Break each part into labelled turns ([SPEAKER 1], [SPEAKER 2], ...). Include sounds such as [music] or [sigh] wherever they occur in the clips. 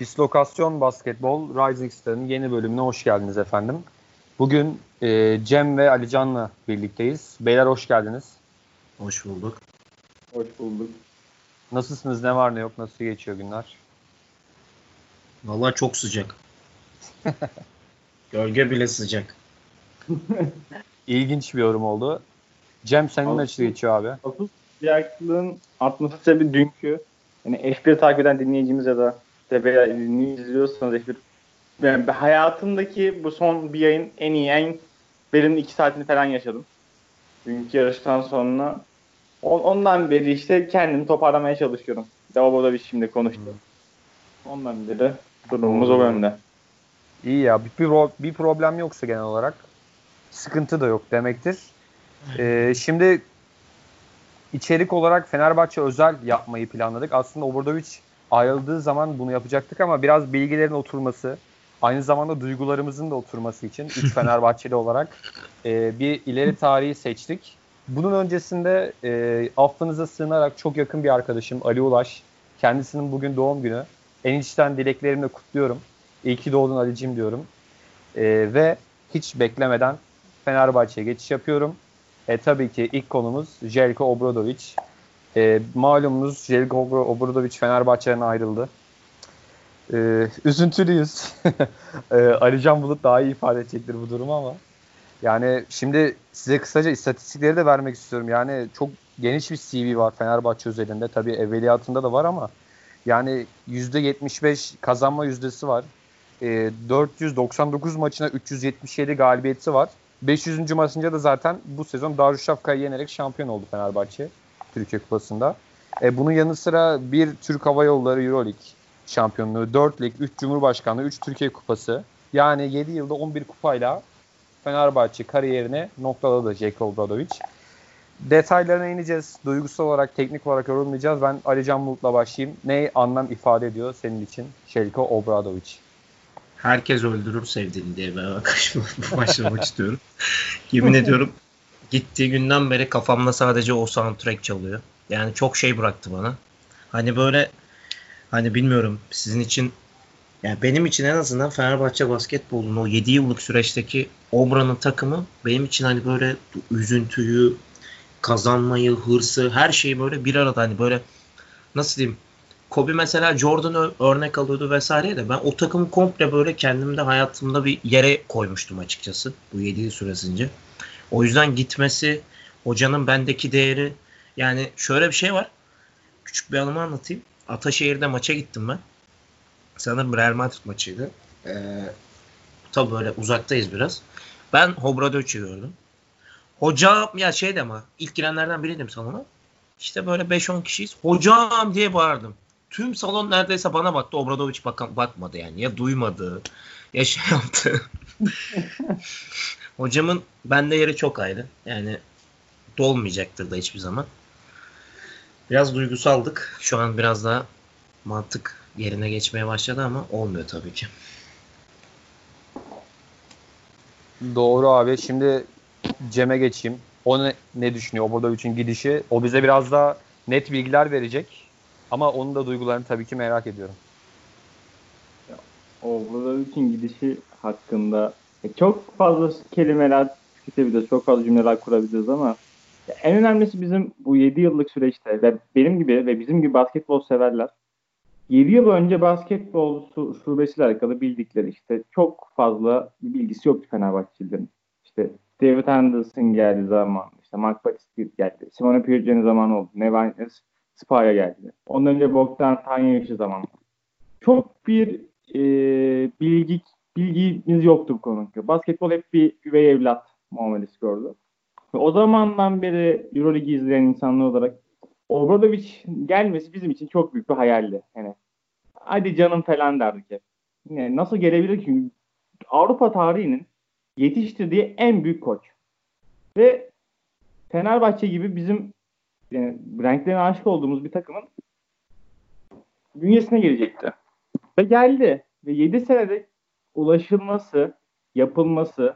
[SPEAKER 1] Dislokasyon Basketbol Rising Star'ın yeni bölümüne hoş geldiniz efendim. Bugün e, Cem ve Alican'la birlikteyiz. Beyler hoş geldiniz.
[SPEAKER 2] Hoş bulduk.
[SPEAKER 3] Hoş bulduk.
[SPEAKER 1] Nasılsınız? Ne var ne yok? Nasıl geçiyor günler?
[SPEAKER 2] Vallahi çok sıcak. [laughs] Gölge bile sıcak. [laughs]
[SPEAKER 1] İlginç bir yorum oldu. Cem senin
[SPEAKER 3] Asıl-
[SPEAKER 1] nasıl geçiyor abi?
[SPEAKER 3] Asıl sıcaklığın artması sebebi dünkü. Yani F1 takip eden dinleyicimiz ya da işte veya izliyorsanız F1 yani hayatımdaki bu son bir yayın en iyi, en verimli iki saatini falan yaşadım. Dünkü yarıştan sonra On- ondan beri işte kendimi toparlamaya çalışıyorum. Lavaboda bir şimdi konuştuk. Ondan beri durumumuz o yönde.
[SPEAKER 1] İyi ya. Bir, bir, pro- bir problem yoksa genel olarak sıkıntı da yok demektir. [laughs] E, şimdi içerik olarak Fenerbahçe özel yapmayı planladık. Aslında Obradovic ayrıldığı zaman bunu yapacaktık ama biraz bilgilerin oturması, aynı zamanda duygularımızın da oturması için [laughs] üç Fenerbahçeli olarak e, bir ileri tarihi seçtik. Bunun öncesinde e, affınıza sığınarak çok yakın bir arkadaşım Ali Ulaş, kendisinin bugün doğum günü. En içten dileklerimle kutluyorum. İyi ki doğdun Ali'cim diyorum. E, ve hiç beklemeden Fenerbahçe'ye geçiş yapıyorum. E, tabii ki ilk konumuz Jelko Obradovic. E, malumunuz Jelko Obra- Obradovic Fenerbahçe'den ayrıldı. E, üzüntülüyüz. [laughs] e, Ali Can Bulut daha iyi ifade edecektir bu durumu ama. Yani şimdi size kısaca istatistikleri de vermek istiyorum. Yani çok geniş bir CV var Fenerbahçe özelinde. Tabii evveliyatında da var ama yani %75 kazanma yüzdesi var. E, 499 maçına 377 galibiyeti var. 500. maçında da zaten bu sezon Darüşşafka'yı yenerek şampiyon oldu Fenerbahçe Türkiye Kupası'nda. E, bunun yanı sıra bir Türk Hava Yolları Euroleague şampiyonluğu, 4 lig, 3 Cumhurbaşkanlığı, 3 Türkiye Kupası. Yani 7 yılda 11 kupayla Fenerbahçe kariyerini noktaladı Jeko Obradovic. Detaylarına ineceğiz. Duygusal olarak, teknik olarak yorumlayacağız. Ben Ali Can Bulut'la başlayayım. Ne anlam ifade ediyor senin için Jelko Obradovic?
[SPEAKER 2] Herkes öldürür sevdiğini diye ben [laughs] başlamak istiyorum. Yemin ediyorum gittiği günden beri kafamda sadece o soundtrack çalıyor. Yani çok şey bıraktı bana. Hani böyle hani bilmiyorum sizin için yani benim için en azından Fenerbahçe basketbolunun o 7 yıllık süreçteki Obra'nın takımı benim için hani böyle üzüntüyü, kazanmayı, hırsı, her şeyi böyle bir arada hani böyle nasıl diyeyim Kobe mesela Jordan'ı örnek alıyordu vesaire de ben o takımı komple böyle kendimde hayatımda bir yere koymuştum açıkçası bu 7 yıl süresince. O yüzden gitmesi, hocanın bendeki değeri yani şöyle bir şey var. Küçük bir anımı anlatayım. Ataşehir'de maça gittim ben. Sanırım Real Madrid maçıydı. Ee, tabii böyle uzaktayız biraz. Ben Hobradovic'i gördüm. Hocam ya şey de ama ilk girenlerden biriydim salona. İşte böyle 5-10 kişiyiz. Hocam diye bağırdım. Tüm salon neredeyse bana baktı. Obradovic bak bakmadı yani. Ya duymadı ya şey yaptı. [laughs] Hocamın bende yeri çok ayrı. Yani dolmayacaktır da hiçbir zaman. Biraz duygusaldık. Şu an biraz daha mantık yerine geçmeye başladı ama olmuyor tabii ki.
[SPEAKER 1] Doğru abi. Şimdi Cem'e geçeyim. O ne, ne düşünüyor Obradovic'in gidişi? O bize biraz daha net bilgiler verecek. Ama onun da duygularını tabii ki merak ediyorum.
[SPEAKER 3] Obradovic'in gidişi hakkında çok fazla kelimeler tüketebiliriz, çok fazla cümleler kurabiliriz ama en önemlisi bizim bu 7 yıllık süreçte ve benim gibi ve bizim gibi basketbol severler 7 yıl önce basketbol şu, şubesiyle alakalı bildikleri işte çok fazla bilgisi yoktu Fenerbahçelilerin. İşte David Anderson geldi zaman, işte Mark Batist geldi, Simone Pioggi'nin zamanı oldu, Nevin Spaya geldi. Ondan önce Bogdan Tanyevich'in zamanı. Çok bir e, bilgi bilgimiz yoktu bu konuda. Basketbol hep bir üvey evlat muamelesi gördü. Ve o zamandan beri Euroleague izleyen insanlar olarak Obradovic gelmesi bizim için çok büyük bir hayaldi. Yani hadi canım falan derdik hep. Yani nasıl gelebilir ki? Avrupa tarihinin yetiştirdiği en büyük koç. Ve Fenerbahçe gibi bizim yani renklerine aşık olduğumuz bir takımın bünyesine gelecekti. Ve geldi. Ve 7 senede ulaşılması, yapılması,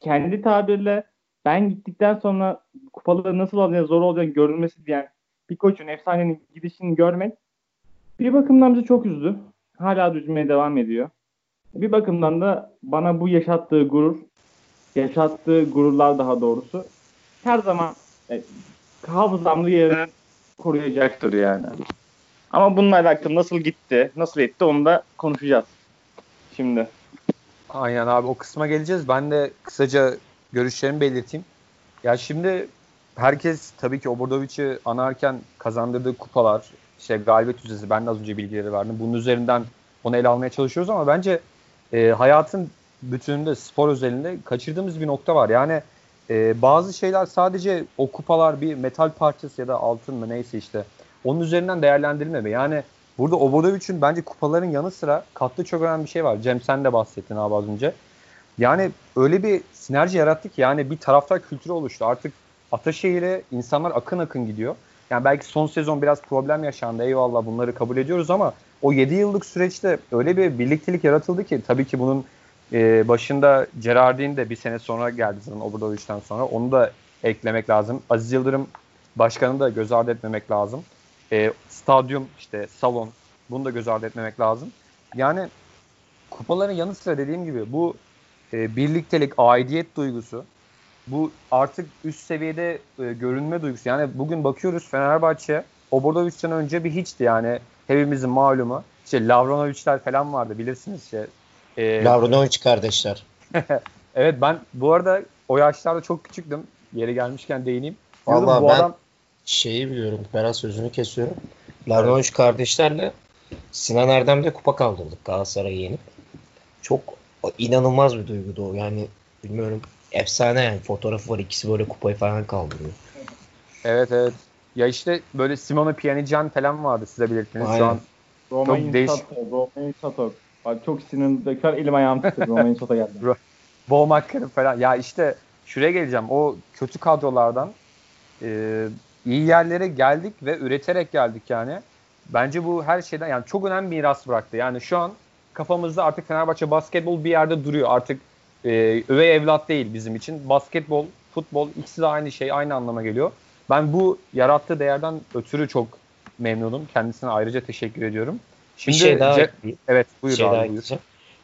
[SPEAKER 3] kendi tabirle ben gittikten sonra kupaları nasıl alacağını zor olacağını görülmesi diyen bir koçun efsanenin gidişini görmek bir bakımdan bizi çok üzdü. hala düzmeye devam ediyor. Bir bakımdan da bana bu yaşattığı gurur, yaşattığı gururlar daha doğrusu her zaman e, hafızamda yerini koruyacaktır yani. Ama bununla alakalı nasıl gitti, nasıl etti onu da konuşacağız şimdi.
[SPEAKER 1] Aynen abi o kısma geleceğiz. Ben de kısaca görüşlerimi belirteyim. Ya şimdi herkes tabii ki Obradovic'i anarken kazandırdığı kupalar, işte galibiyet yüzdesi ben de az önce bilgileri verdim. Bunun üzerinden onu ele almaya çalışıyoruz ama bence e, hayatın bütününde spor özelinde kaçırdığımız bir nokta var. Yani e, bazı şeyler sadece o kupalar bir metal parçası ya da altın mı neyse işte onun üzerinden değerlendirilmeme. Yani burada Obradovic'in bence kupaların yanı sıra kattığı çok önemli bir şey var. Cem sen de bahsettin abi az önce. Yani öyle bir sinerji yarattı ki yani bir taraftar kültürü oluştu. Artık Ataşehir'e insanlar akın akın gidiyor. Yani belki son sezon biraz problem yaşandı. Eyvallah bunları kabul ediyoruz ama o 7 yıllık süreçte öyle bir birliktelik yaratıldı ki tabii ki bunun e, başında Gerardin de bir sene sonra geldi zaten Obradovic'den sonra. Onu da eklemek lazım. Aziz Yıldırım başkanı da göz ardı etmemek lazım. E, stadyum işte salon bunu da göz ardı etmemek lazım. Yani kupaların yanı sıra dediğim gibi bu e, birliktelik, aidiyet duygusu bu artık üst seviyede e, görünme duygusu. Yani bugün bakıyoruz Fenerbahçe Obradovic'den önce bir hiçti yani hepimizin malumu. İşte Lavranovic'ler falan vardı bilirsiniz işte.
[SPEAKER 2] E, Lavranovic kardeşler. [laughs]
[SPEAKER 1] evet ben bu arada o yaşlarda çok küçüktüm. Yeri gelmişken değineyim.
[SPEAKER 2] Vallahi bu ben adam... şeyi biliyorum. Berat sözünü kesiyorum. Lavranovic kardeşlerle Sinan Erdem'de kupa kaldırdık Galatasaray'ı yenip. Çok inanılmaz bir duygudu o. Yani bilmiyorum efsane yani fotoğrafı var ikisi böyle kupayı falan kaldırıyor.
[SPEAKER 1] Evet evet. Ya işte böyle Simone Pjanican falan vardı size belirttiniz şu an.
[SPEAKER 3] Romain çok değişik. Romain Sato. Çok sinirli. Elim ayağım titredi. Romain Sato geldi. [laughs]
[SPEAKER 1] Boğmakları falan. Ya işte şuraya geleceğim. O kötü kadrolardan e, iyi yerlere geldik ve üreterek geldik yani. Bence bu her şeyden yani çok önemli bir miras bıraktı. Yani şu an kafamızda artık Fenerbahçe basketbol bir yerde duruyor. Artık e, üvey evlat değil bizim için. Basketbol, futbol ikisi de aynı şey, aynı anlama geliyor. Ben bu yarattığı değerden ötürü çok memnunum. Kendisine ayrıca teşekkür ediyorum.
[SPEAKER 2] Şimdi bir şey daha Ce-
[SPEAKER 1] Evet buyur
[SPEAKER 2] şey
[SPEAKER 1] abi
[SPEAKER 2] daha buyur.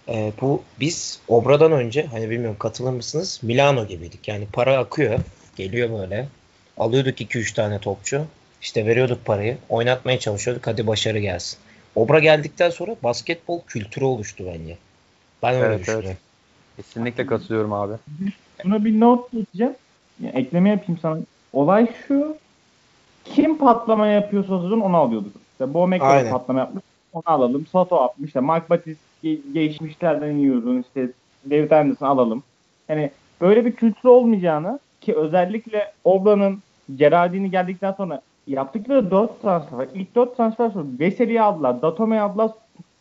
[SPEAKER 2] Ee, bu biz Obra'dan önce hani bilmiyorum katılır mısınız Milano gibiydik. Yani para akıyor. Geliyor böyle. Alıyorduk 2-3 tane topçu. İşte veriyorduk parayı. Oynatmaya çalışıyorduk. Hadi başarı gelsin. Obra geldikten sonra basketbol kültürü oluştu bence. Ben öyle evet, düşünüyorum. Evet.
[SPEAKER 1] Kesinlikle katılıyorum abi.
[SPEAKER 3] Buna bir not geçeceğim. Yani ekleme yapayım sana. Olay şu. Kim patlama yapıyorsa sezon onu alıyorduk. İşte Bo McCarthy patlama yapmış. Onu alalım. Sato atmış. İşte Mark Batis ge- geçmişlerden yiyordun. İşte David Anderson alalım. Yani böyle bir kültür olmayacağını ki özellikle Obla'nın Gerardini geldikten sonra yaptıkları 4 transfer. İlk 4 transfer sonra Veseli'yi aldılar. Datome'yi aldılar.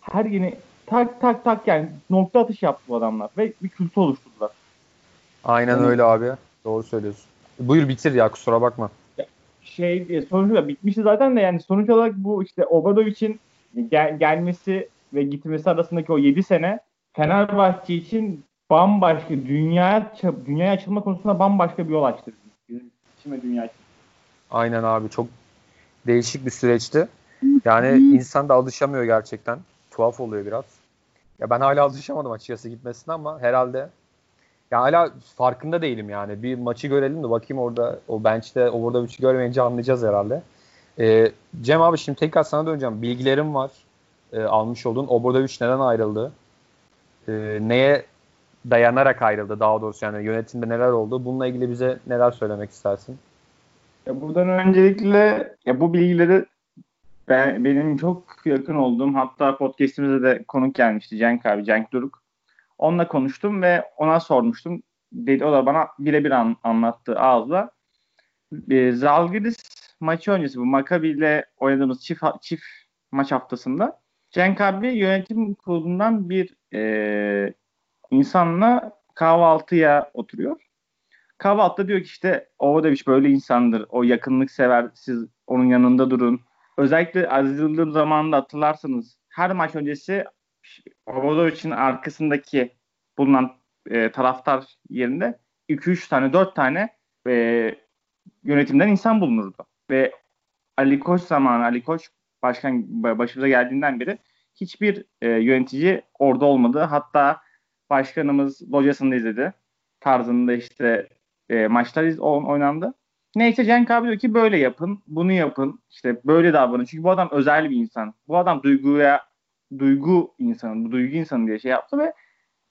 [SPEAKER 3] Her yeni tak tak tak yani nokta atış yaptı bu adamlar ve bir kültür oluşturdular.
[SPEAKER 1] Aynen yani, öyle abi. Doğru söylüyorsun. Buyur bitir ya kusura bakma.
[SPEAKER 3] Şey e, sonuçta bitmişti zaten de yani sonuç olarak bu işte Obradovic'in gel- gelmesi ve gitmesi arasındaki o 7 sene Fenerbahçe için bambaşka dünya dünyaya açılma konusunda bambaşka bir yol açtı. Bizim için ve dünya için.
[SPEAKER 1] Aynen abi çok değişik bir süreçti. Yani insan da alışamıyor gerçekten. Tuhaf oluyor biraz. Ya ben hala alışamadım açıkçası gitmesine ama herhalde ya hala farkında değilim yani. Bir maçı görelim de bakayım orada o bench'te orada bir şey görmeyince anlayacağız herhalde. Ee, Cem abi şimdi tekrar sana döneceğim. Bilgilerim var. Ee, almış olduğun. Obradoviç neden ayrıldı? Ee, neye dayanarak ayrıldı daha doğrusu yani yönetimde neler oldu? Bununla ilgili bize neler söylemek istersin?
[SPEAKER 3] Ya buradan öncelikle ya bu bilgileri ben, benim çok yakın olduğum hatta podcast'imize de konuk gelmişti Cenk abi, Cenk Duruk. Onunla konuştum ve ona sormuştum. Dedi, o da bana birebir an, anlattı ağızla. E, Zalgiris maçı öncesi bu Maccabi ile oynadığımız çift, çift maç haftasında Cenk abi yönetim kurulundan bir e, insanla kahvaltıya oturuyor. Kahvaltıda diyor ki işte Ovadeviç böyle insandır. O yakınlık sever. Siz onun yanında durun özellikle Aziz Yıldırım zamanında hatırlarsanız her maç öncesi Obradovic'in arkasındaki bulunan e, taraftar yerinde 2-3 tane 4 tane e, yönetimden insan bulunurdu. Ve Ali Koç zamanı Ali Koç başkan başımıza geldiğinden beri hiçbir e, yönetici orada olmadı. Hatta başkanımız locasında izledi. Tarzında işte e, maçlar iz, oynandı. Neyse Cenk abi diyor ki böyle yapın, bunu yapın, işte böyle davranın. Çünkü bu adam özel bir insan. Bu adam duyguya, duygu insanı, bu duygu insanı diye şey yaptı ve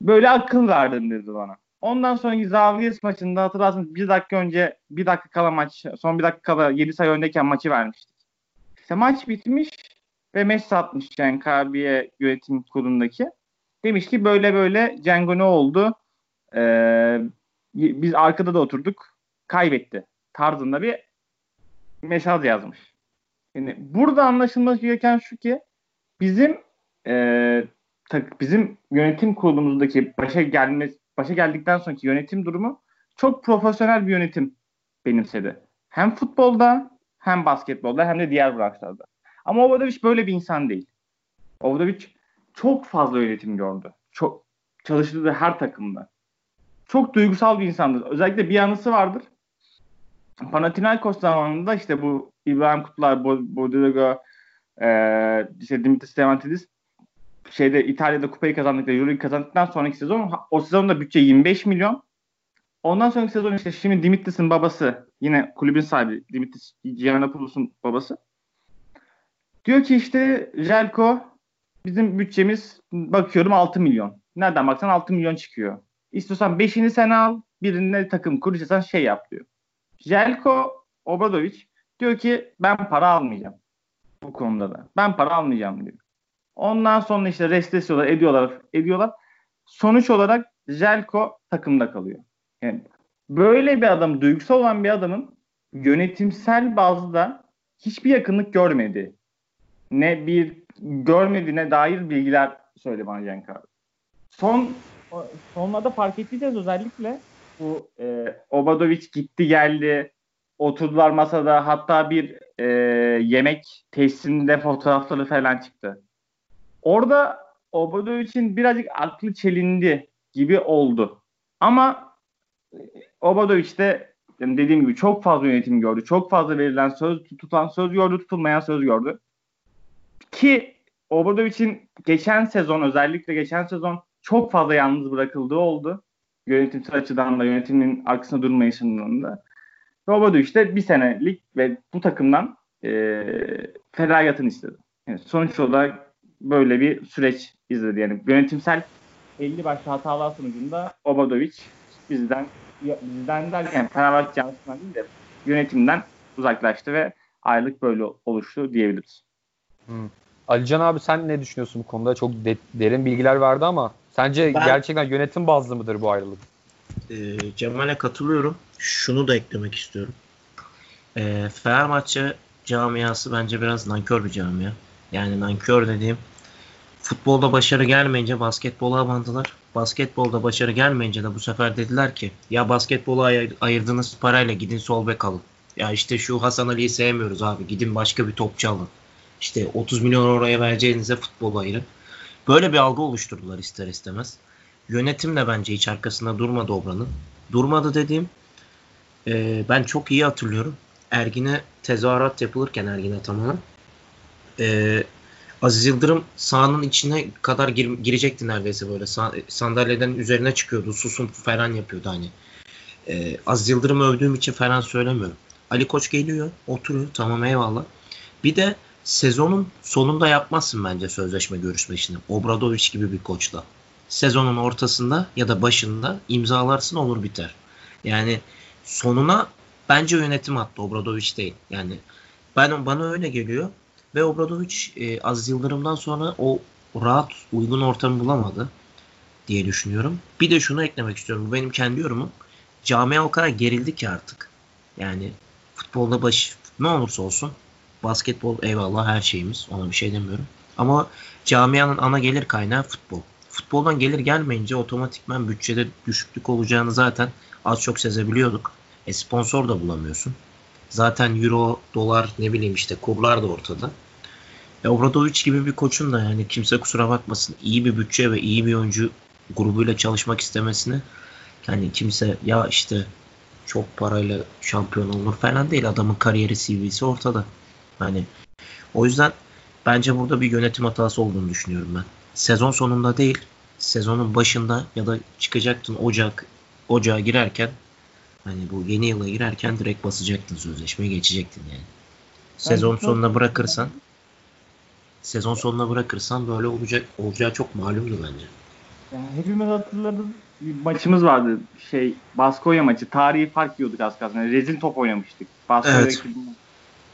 [SPEAKER 3] böyle akıl verdim dedi bana. Ondan sonraki Zalgiris maçında hatırlarsınız bir dakika önce bir dakika kala maç, son bir dakika kala 7 sayı öndeyken maçı vermiştik. İşte maç bitmiş ve mesaj atmış Cenk abiye yönetim kurulundaki. Demiş ki böyle böyle Cengo ne oldu? Ee, biz arkada da oturduk. Kaybetti. Tarzında bir mesaj yazmış. Yani burada anlaşılması gereken şu ki bizim e, bizim yönetim kurulumuzdaki başa gelmesi başa geldikten sonraki yönetim durumu çok profesyonel bir yönetim benimsedi. Hem futbolda hem basketbolda hem de diğer branşlarda. Ama Obradovic böyle bir insan değil. Obradovic çok fazla yönetim gördü. Çok çalıştığı her takımda. Çok duygusal bir insandır. Özellikle bir anısı vardır. Panathinaikos zamanında işte bu İbrahim Kutlar, Bodiroga, e, işte Dimitris Stevantidis şeyde İtalya'da kupayı kazandıkları, Euroleague kazandıktan sonraki sezon o sezonda bütçe 25 milyon. Ondan sonraki sezon işte şimdi Dimitris'in babası yine kulübün sahibi Dimitris Giannapoulos'un babası. Diyor ki işte Jelko bizim bütçemiz bakıyorum 6 milyon. Nereden baksan 6 milyon çıkıyor. İstiyorsan 5'ini sen al birine takım kur istiyorsan şey yap diyor. Jelko Obradovic diyor ki ben para almayacağım bu konuda da. Ben para almayacağım diyor. Ondan sonra işte restesiyorlar, ediyorlar, ediyorlar. Sonuç olarak Jelko takımda kalıyor. Yani böyle bir adam, duygusal olan bir adamın yönetimsel bazda hiçbir yakınlık görmedi. Ne bir görmediğine dair bilgiler söyle bana Cenk abi. Son sonlarda fark ettiyseniz özellikle bu e, Obadovic gitti geldi oturdular masada hatta bir e, yemek tesisinde fotoğrafları falan çıktı. Orada Obadovic'in birazcık aklı çelindi gibi oldu. Ama Obadovic de yani dediğim gibi çok fazla yönetim gördü. Çok fazla verilen söz, tutulan söz gördü, tutulmayan söz gördü. Ki Obradovic'in geçen sezon özellikle geçen sezon çok fazla yalnız bırakıldığı oldu. Yönetimsel açıdan da yönetimin arkasında durmayışından da. Obradovic de bir senelik ve bu takımdan e, ferayatını istedi. Yani sonuç olarak böyle bir süreç izledi. Yani yönetimsel 50 başlı hatalar sonucunda Obradovic bizden bizden derken Fenerbahçe yanlışından değil de yönetimden uzaklaştı ve aylık böyle oluştu diyebiliriz.
[SPEAKER 1] Hmm. Alican abi sen ne düşünüyorsun bu konuda? Çok de- derin bilgiler verdi ama sence ben, gerçekten yönetim bazlı mıdır bu ayrılık?
[SPEAKER 2] E, Cemal'e katılıyorum. Şunu da eklemek istiyorum. E, Fenerbahçe camiası bence biraz nankör bir camia. Yani nankör dediğim futbolda başarı gelmeyince basketbola abandılar. Basketbolda başarı gelmeyince de bu sefer dediler ki ya basketbola ayır, ayırdığınız parayla gidin sol bek alın. Ya işte şu Hasan Ali'yi sevmiyoruz abi. Gidin başka bir topçu alın. İşte 30 milyon oraya vereceğinize futbol ayırın. Böyle bir algı oluşturdular ister istemez. Yönetim de bence hiç arkasında durmadı Obra'nın. Durmadı dediğim e, ben çok iyi hatırlıyorum. Ergin'e tezahürat yapılırken Ergin'e tamamen e, Aziz Yıldırım sahanın içine kadar gir, girecekti neredeyse böyle. Sa- sandalyeden üzerine çıkıyordu. Susun falan yapıyordu hani. E, Aziz Yıldırım övdüğüm için falan söylemiyorum. Ali Koç geliyor, oturuyor. Tamam eyvallah. Bir de sezonun sonunda yapmazsın bence sözleşme görüşmesini. Obradoviç gibi bir koçla. Sezonun ortasında ya da başında imzalarsın olur biter. Yani sonuna bence yönetim attı Obradoviç değil. Yani ben bana öyle geliyor. Ve Obradoviç e, Aziz Yıldırım'dan sonra o rahat uygun ortamı bulamadı diye düşünüyorum. Bir de şunu eklemek istiyorum. Bu benim kendi yorumum. Camia o kadar gerildi ki artık. Yani futbolda baş ne olursa olsun basketbol eyvallah her şeyimiz. Ona bir şey demiyorum. Ama camianın ana gelir kaynağı futbol. Futboldan gelir gelmeyince otomatikman bütçede düşüklük olacağını zaten az çok sezebiliyorduk. E sponsor da bulamıyorsun. Zaten euro, dolar ne bileyim işte kurlar da ortada. E Obradovic gibi bir koçun da yani kimse kusura bakmasın iyi bir bütçe ve iyi bir oyuncu grubuyla çalışmak istemesini yani kimse ya işte çok parayla şampiyon olur falan değil. Adamın kariyeri CV'si ortada. Hani o yüzden Bence burada bir yönetim hatası olduğunu düşünüyorum ben. Sezon sonunda değil, sezonun başında ya da çıkacaktın Ocak Ocağa girerken hani bu yeni yıla girerken direkt basacaktın sözleşmeye geçecektin yani. Sezon sonuna bırakırsan sezon sonuna bırakırsan böyle olacak olacağı çok malumdu bence.
[SPEAKER 3] Yani hepimiz hatırladık. Bir maçımız vardı. Şey Baskonya maçı. Tarihi fark yiyorduk az kalsın. Yani rezil top oynamıştık. Baskonya
[SPEAKER 2] Evet.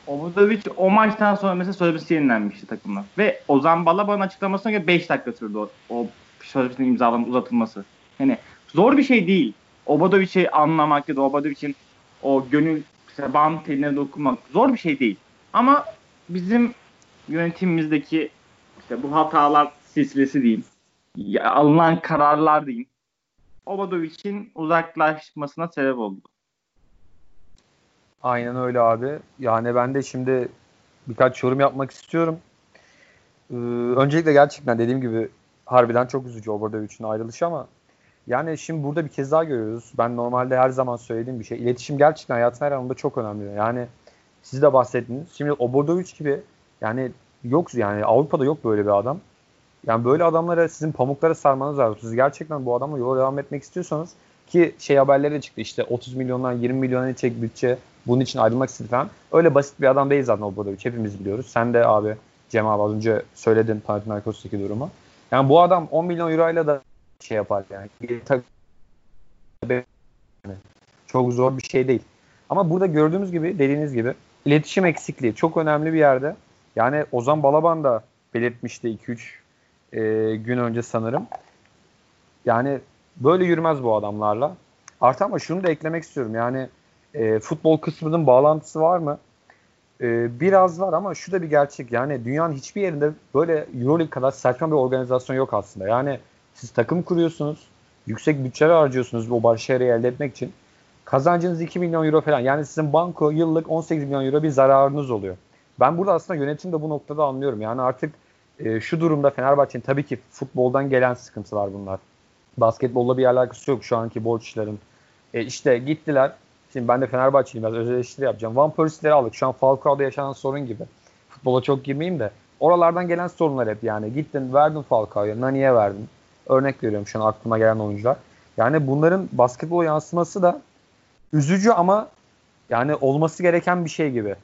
[SPEAKER 3] Obradovic o maçtan sonra mesela sözleşmesi yenilenmişti takımla. Ve Ozan Balaban'ın açıklamasına göre 5 dakika sürdü o, o sözleşmenin imzalanıp uzatılması. Yani zor bir şey değil. Obradovic'i anlamak ya da Obradovic'in o gönül işte bant teline dokunmak zor bir şey değil. Ama bizim yönetimimizdeki işte bu hatalar silsilesi diyeyim. Ya, alınan kararlar diyeyim. Obradovic'in uzaklaşmasına sebep oldu.
[SPEAKER 1] Aynen öyle abi. Yani ben de şimdi birkaç yorum yapmak istiyorum. Ee, öncelikle gerçekten dediğim gibi harbiden çok üzücü Obradovic'in ayrılışı ama yani şimdi burada bir kez daha görüyoruz. Ben normalde her zaman söylediğim bir şey. İletişim gerçekten hayatın her alanında çok önemli. Yani siz de bahsettiniz. Şimdi Obradovic gibi yani yok yani Avrupa'da yok böyle bir adam. Yani böyle adamlara sizin pamuklara sarmanız lazım. Siz gerçekten bu adamla yola devam etmek istiyorsanız ki şey haberleri de çıktı işte 30 milyondan 20 milyona çek bütçe bunun için ayrılmak istedi falan. Öyle basit bir adam değil zaten Obradovic. Hepimiz biliyoruz. Sen de abi Cem abi az önce söyledin Panathinaikos'taki durumu. Yani bu adam 10 milyon euro ile de şey yapar yani. Çok zor bir şey değil. Ama burada gördüğümüz gibi dediğiniz gibi iletişim eksikliği çok önemli bir yerde. Yani Ozan Balaban da belirtmişti 2-3 e, gün önce sanırım. Yani böyle yürümez bu adamlarla. Artı ama şunu da eklemek istiyorum. Yani e, futbol kısmının bağlantısı var mı? E, biraz var ama şu da bir gerçek. Yani dünyanın hiçbir yerinde böyle Euroleague kadar saçma bir organizasyon yok aslında. Yani siz takım kuruyorsunuz. Yüksek bütçeler harcıyorsunuz o başarıyı elde etmek için. Kazancınız 2 milyon euro falan. Yani sizin banko yıllık 18 milyon euro bir zararınız oluyor. Ben burada aslında yönetim de bu noktada anlıyorum. Yani artık e, şu durumda Fenerbahçe'nin tabii ki futboldan gelen sıkıntılar bunlar. Basketbolla bir alakası yok şu anki borçların. E, işte gittiler. Şimdi ben de Fenerbahçeliyim biraz özel eleştiri yapacağım. Van Persie'leri aldık. Şu an Falcao'da yaşanan sorun gibi. Futbola çok girmeyeyim de. Oralardan gelen sorunlar hep yani. Gittin verdin Falcao'ya, Nani'ye verdin. Örnek veriyorum şu an aklıma gelen oyuncular. Yani bunların basketbol yansıması da üzücü ama yani olması gereken bir şey gibi.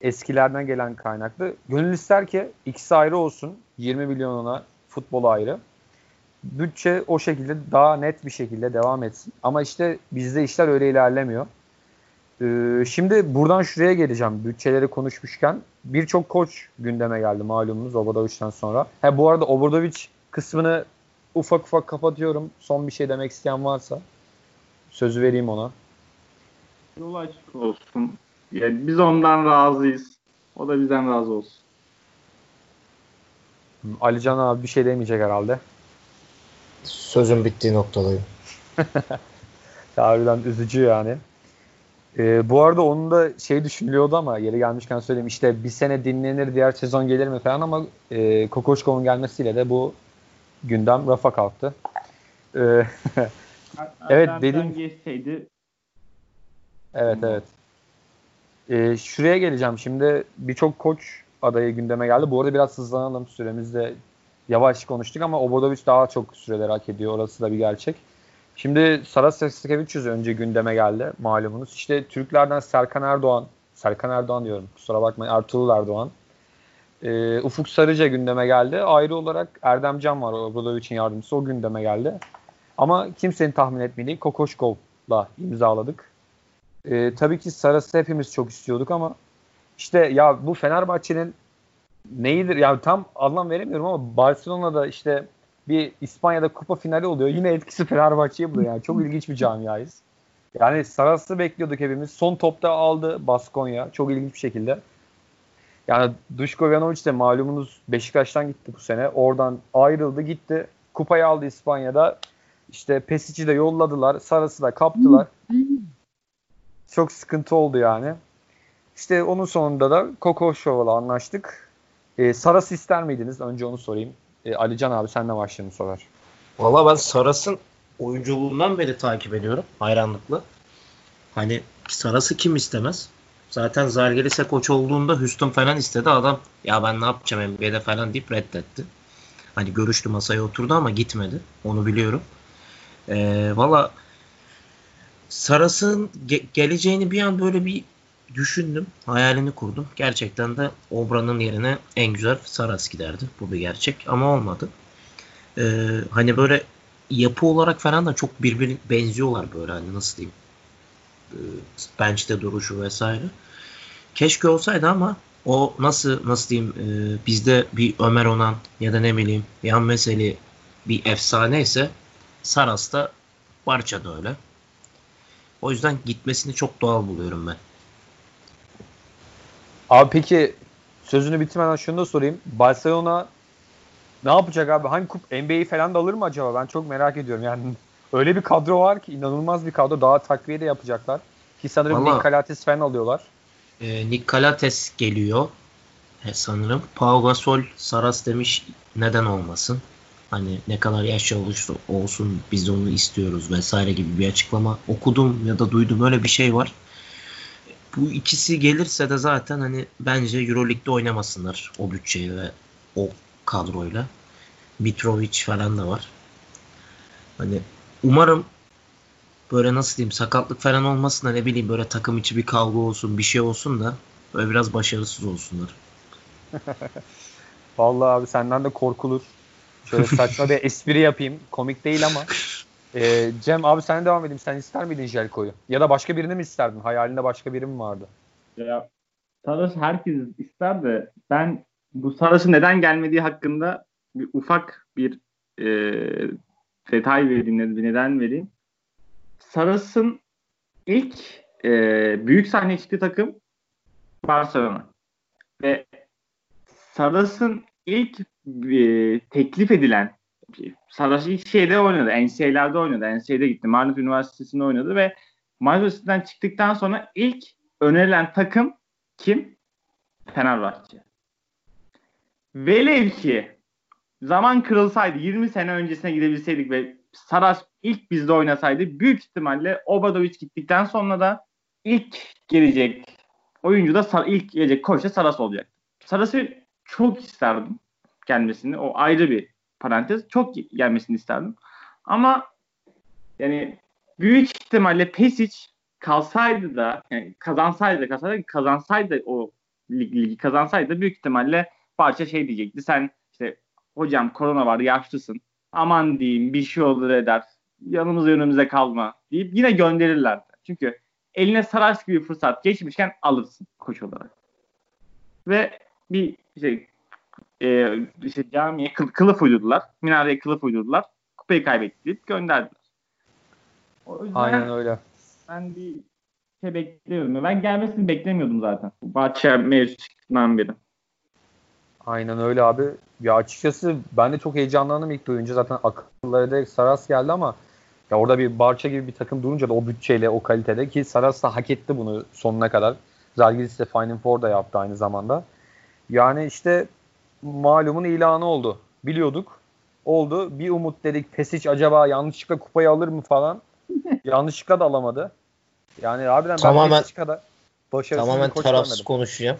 [SPEAKER 1] Eskilerden gelen kaynaklı. Gönül ister ki ikisi ayrı olsun. 20 milyonuna futbol ayrı. Bütçe o şekilde daha net bir şekilde devam etsin. Ama işte bizde işler öyle ilerlemiyor. Ee, şimdi buradan şuraya geleceğim. Bütçeleri konuşmuşken birçok koç gündeme geldi malumunuz Obradovic'den sonra. Ha, bu arada Obradovic kısmını ufak ufak kapatıyorum. Son bir şey demek isteyen varsa sözü vereyim ona.
[SPEAKER 3] Yol açık olsun. Yani biz ondan razıyız. O da bizden razı olsun.
[SPEAKER 1] Alican abi bir şey demeyecek herhalde.
[SPEAKER 2] Sözün bittiği noktadayım. [laughs]
[SPEAKER 1] Harbiden üzücü yani. Ee, bu arada onun da şey düşünülüyordu ama yeri gelmişken söyleyeyim işte bir sene dinlenir diğer sezon gelir mi falan ama e, Kokoşkov'un gelmesiyle de bu gündem rafa kalktı. Ee, [laughs] Evet, dediğim-
[SPEAKER 3] geçseydi
[SPEAKER 1] evet evet. Ee, şuraya geleceğim şimdi birçok koç adayı gündeme geldi. Bu arada biraz hızlanalım süremizde yavaş konuştuk ama Obradovic daha çok süreler hak ediyor. Orası da bir gerçek. Şimdi Saras Seskevicius önce gündeme geldi malumunuz. İşte Türklerden Serkan Erdoğan, Serkan Erdoğan diyorum kusura bakmayın Ertuğrul Erdoğan. Ee, Ufuk Sarıca gündeme geldi. Ayrı olarak Erdem Can var Obradovic'in yardımcısı o gündeme geldi. Ama kimsenin tahmin etmediği Kokoşkov'la imzaladık. Ee, tabii ki Saras'ı hepimiz çok istiyorduk ama işte ya bu Fenerbahçe'nin neyidir? Ya tam anlam veremiyorum ama Barcelona'da işte bir İspanya'da kupa finali oluyor. Yine etkisi [laughs] Fenerbahçe'ye buluyor. Yani çok ilginç bir camiayız. Yani Saras'ı bekliyorduk hepimiz. Son topta aldı Baskonya. Çok ilginç bir şekilde. Yani Duško Ivanović de malumunuz Beşiktaş'tan gitti bu sene. Oradan ayrıldı gitti. Kupayı aldı İspanya'da. İşte Pesic'i de yolladılar. Saras'ı da kaptılar. Çok sıkıntı oldu yani. İşte onun sonunda da Koko Şov'la anlaştık. Ee, Saras'ı ister miydiniz? Önce onu sorayım. Ee, Alican abi senle başlayalım sorar.
[SPEAKER 2] Valla ben Saras'ın oyunculuğundan beri takip ediyorum hayranlıkla. Hani Saras'ı kim istemez? Zaten Zalgiris'e koç olduğunda Houston falan istedi. Adam ya ben ne yapacağım NBA'de falan deyip reddetti. Hani görüştü masaya oturdu ama gitmedi. Onu biliyorum. Ee, Valla Saras'ın ge- geleceğini bir an böyle bir düşündüm. Hayalini kurdum. Gerçekten de Obra'nın yerine en güzel Saras giderdi. Bu bir gerçek ama olmadı. Ee, hani böyle yapı olarak falan da çok birbirine benziyorlar böyle hani nasıl diyeyim. Ee, bench'te duruşu vesaire. Keşke olsaydı ama o nasıl nasıl diyeyim e, bizde bir Ömer Onan ya da ne bileyim Yan Meseli bir efsane ise Saras da Barça da öyle. O yüzden gitmesini çok doğal buluyorum ben.
[SPEAKER 1] Abi peki sözünü bitirmeden şunu da sorayım. Barcelona ne yapacak abi? Hangi kup NBA'yi falan da alır mı acaba? Ben çok merak ediyorum. Yani [laughs] öyle bir kadro var ki inanılmaz bir kadro. Daha takviye de yapacaklar. Ki sanırım
[SPEAKER 2] Vallahi-
[SPEAKER 1] Nick Calates falan alıyorlar.
[SPEAKER 2] E, Nick Calates geliyor e, sanırım. Pau Gasol Saras demiş neden olmasın. Hani ne kadar yaşlı olursa olsun biz de onu istiyoruz vesaire gibi bir açıklama okudum ya da duydum öyle bir şey var. Bu ikisi gelirse de zaten hani bence Euroleague'de oynamasınlar o bütçeyi ve o kadroyla. Mitrovic falan da var. Hani umarım böyle nasıl diyeyim sakatlık falan olmasın da ne bileyim böyle takım içi bir kavga olsun bir şey olsun da böyle biraz başarısız olsunlar. [laughs]
[SPEAKER 1] Vallahi abi senden de korkulur. Şöyle saçma bir espri yapayım. Komik değil ama. [laughs] Ee, Cem abi sen devam edeyim. Sen ister miydin Jelko'yu? Ya da başka birini mi isterdin? Hayalinde başka biri mi vardı?
[SPEAKER 3] Ya Saras herkes ister de ben bu Saras'ın neden gelmediği hakkında bir ufak bir e, detay vereyim, bir neden vereyim. Saras'ın ilk e, büyük sahne çıktığı takım Barcelona. Ve Saras'ın ilk e, teklif edilen Saras ilk şeyde oynadı. NCAA'lerde oynadı. NCAA'de gitti. Marnot Üniversitesi'nde oynadı ve Marnot Üniversitesi'nden çıktıktan sonra ilk önerilen takım kim? Fenerbahçe. Velev ki zaman kırılsaydı 20 sene öncesine gidebilseydik ve Saras ilk bizde oynasaydı büyük ihtimalle Obradovic gittikten sonra da ilk gelecek oyuncu da ilk gelecek koç da Saras olacak. Saras'ı çok isterdim gelmesini. O ayrı bir parantez. Çok gelmesini isterdim. Ama yani büyük ihtimalle Pesic kalsaydı da yani kazansaydı da kazansaydı, o lig, ligi kazansaydı büyük ihtimalle parça şey diyecekti. Sen işte hocam korona var yaşlısın. Aman diyeyim bir şey olur eder. Yanımızda önümüze kalma deyip yine gönderirlerdi. Çünkü eline Saras gibi fırsat geçmişken alırsın koç olarak. Ve bir şey e, işte camiye kıl, kılıf uydurdular. Minareye kılıf uydurdular. Kupayı kaybettirip gönderdiler. O yüzden
[SPEAKER 1] Aynen öyle.
[SPEAKER 3] ben bir şey beklemiyordum. Ben gelmesini beklemiyordum zaten. Bahçe mevzu çıktığından beri.
[SPEAKER 1] Aynen öyle abi. Ya açıkçası ben de çok heyecanlandım ilk duyunca. Zaten akıllara direkt Saras geldi ama ya orada bir Barça gibi bir takım durunca da o bütçeyle, o kalitede ki Saras da hak etti bunu sonuna kadar. Zalgiris de Final Four da yaptı aynı zamanda. Yani işte malumun ilanı oldu. Biliyorduk. Oldu. Bir umut dedik. Pesic acaba yanlışlıkla kupayı alır mı falan. [laughs] yanlışlıkla da alamadı. Yani harbiden
[SPEAKER 2] Tamamen-
[SPEAKER 1] ben Pesic kadar başarısız
[SPEAKER 2] Tamamen tarafsız
[SPEAKER 1] görmedim.
[SPEAKER 2] konuşacağım.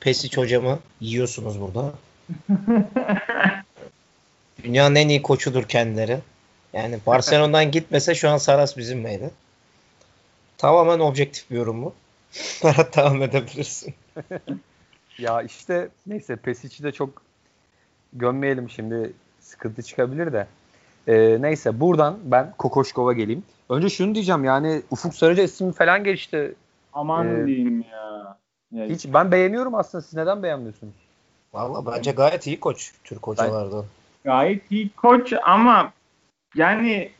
[SPEAKER 2] Pesic hocamı yiyorsunuz burada. [laughs] Dünyanın en iyi koçudur kendileri. Yani Barcelona'dan gitmese şu an Saras bizimleydi. Tamamen objektif bir yorum bu. [laughs] Berat devam edebilirsin.
[SPEAKER 1] Ya işte neyse Pesic'i de çok gömmeyelim şimdi sıkıntı çıkabilir de. Ee, neyse buradan ben Kokoşkov'a geleyim. Önce şunu diyeceğim yani Ufuk Sarıca ismi falan geçti.
[SPEAKER 3] Aman
[SPEAKER 1] Ee,
[SPEAKER 3] diyeyim ya. ya
[SPEAKER 1] Hiç ben beğeniyorum aslında siz neden beğenmiyorsunuz?
[SPEAKER 2] Valla bence gayet iyi koç Türk hocalardan.
[SPEAKER 3] Gayet iyi koç ama yani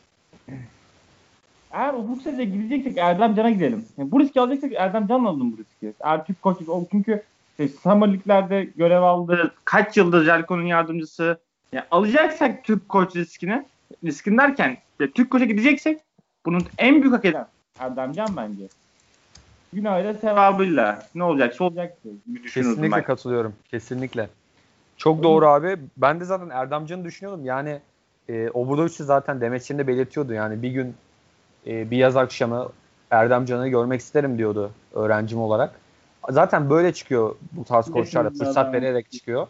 [SPEAKER 3] eğer Ufuk Sez'e gideceksek Erdem Can'a gidelim. Yani bu riski alacaksak Erdem Can'la alalım bu riski. Eğer Türk koç o çünkü işte Summer Lig'lerde görev aldı. Kaç yıldır Jelko'nun yardımcısı. Yani alacaksak Türk koç riskini riskin derken ya Türk koça gideceksek bunun en büyük hak eden Erdem Can bence. Günahıyla sevabıyla. Ne olacaksa olacak diye
[SPEAKER 1] Kesinlikle
[SPEAKER 3] ben.
[SPEAKER 1] katılıyorum. Kesinlikle. Çok doğru abi. Ben de zaten Erdemcan'ı düşünüyordum. Yani e, Obradovic'i zaten Demetçi'nin de belirtiyordu. Yani bir gün e, bir yaz akşamı Erdemcan'ı görmek isterim diyordu öğrencim olarak. Zaten böyle çıkıyor bu tarz koçlarla fırsat vererek çıkıyor.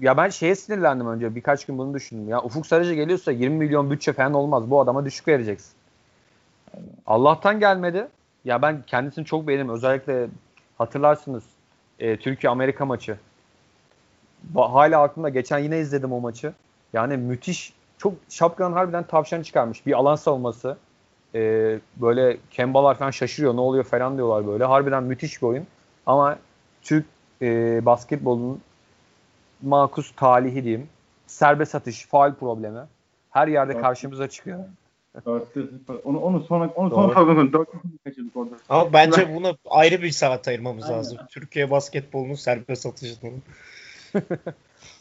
[SPEAKER 1] Ya ben şeye sinirlendim önce. Birkaç gün bunu düşündüm. Ya Ufuk Sarıcı geliyorsa 20 milyon bütçe falan olmaz. Bu adama düşük vereceksin. Allah'tan gelmedi. Ya ben kendisini çok beğenirim. Özellikle hatırlarsınız e, Türkiye-Amerika maçı. Hala aklımda. Geçen yine izledim o maçı. Yani müthiş. Çok şapkanın harbiden tavşan çıkarmış. Bir alan savunması. E, böyle Kembalar falan şaşırıyor. Ne oluyor falan diyorlar böyle. Harbiden müthiş bir oyun. Ama Türk e, basketbolunun makus talihi diyeyim. Serbest atış, faal problemi. Her yerde
[SPEAKER 3] Evet.
[SPEAKER 1] karşımıza çıkıyor.
[SPEAKER 3] 4-0. Onu, onu sonra onu sonra programın 4 kaçırdık orada.
[SPEAKER 2] Ama bence buna ayrı bir saat ayırmamız lazım. Türkiye basketbolunun serbest atışının. [laughs]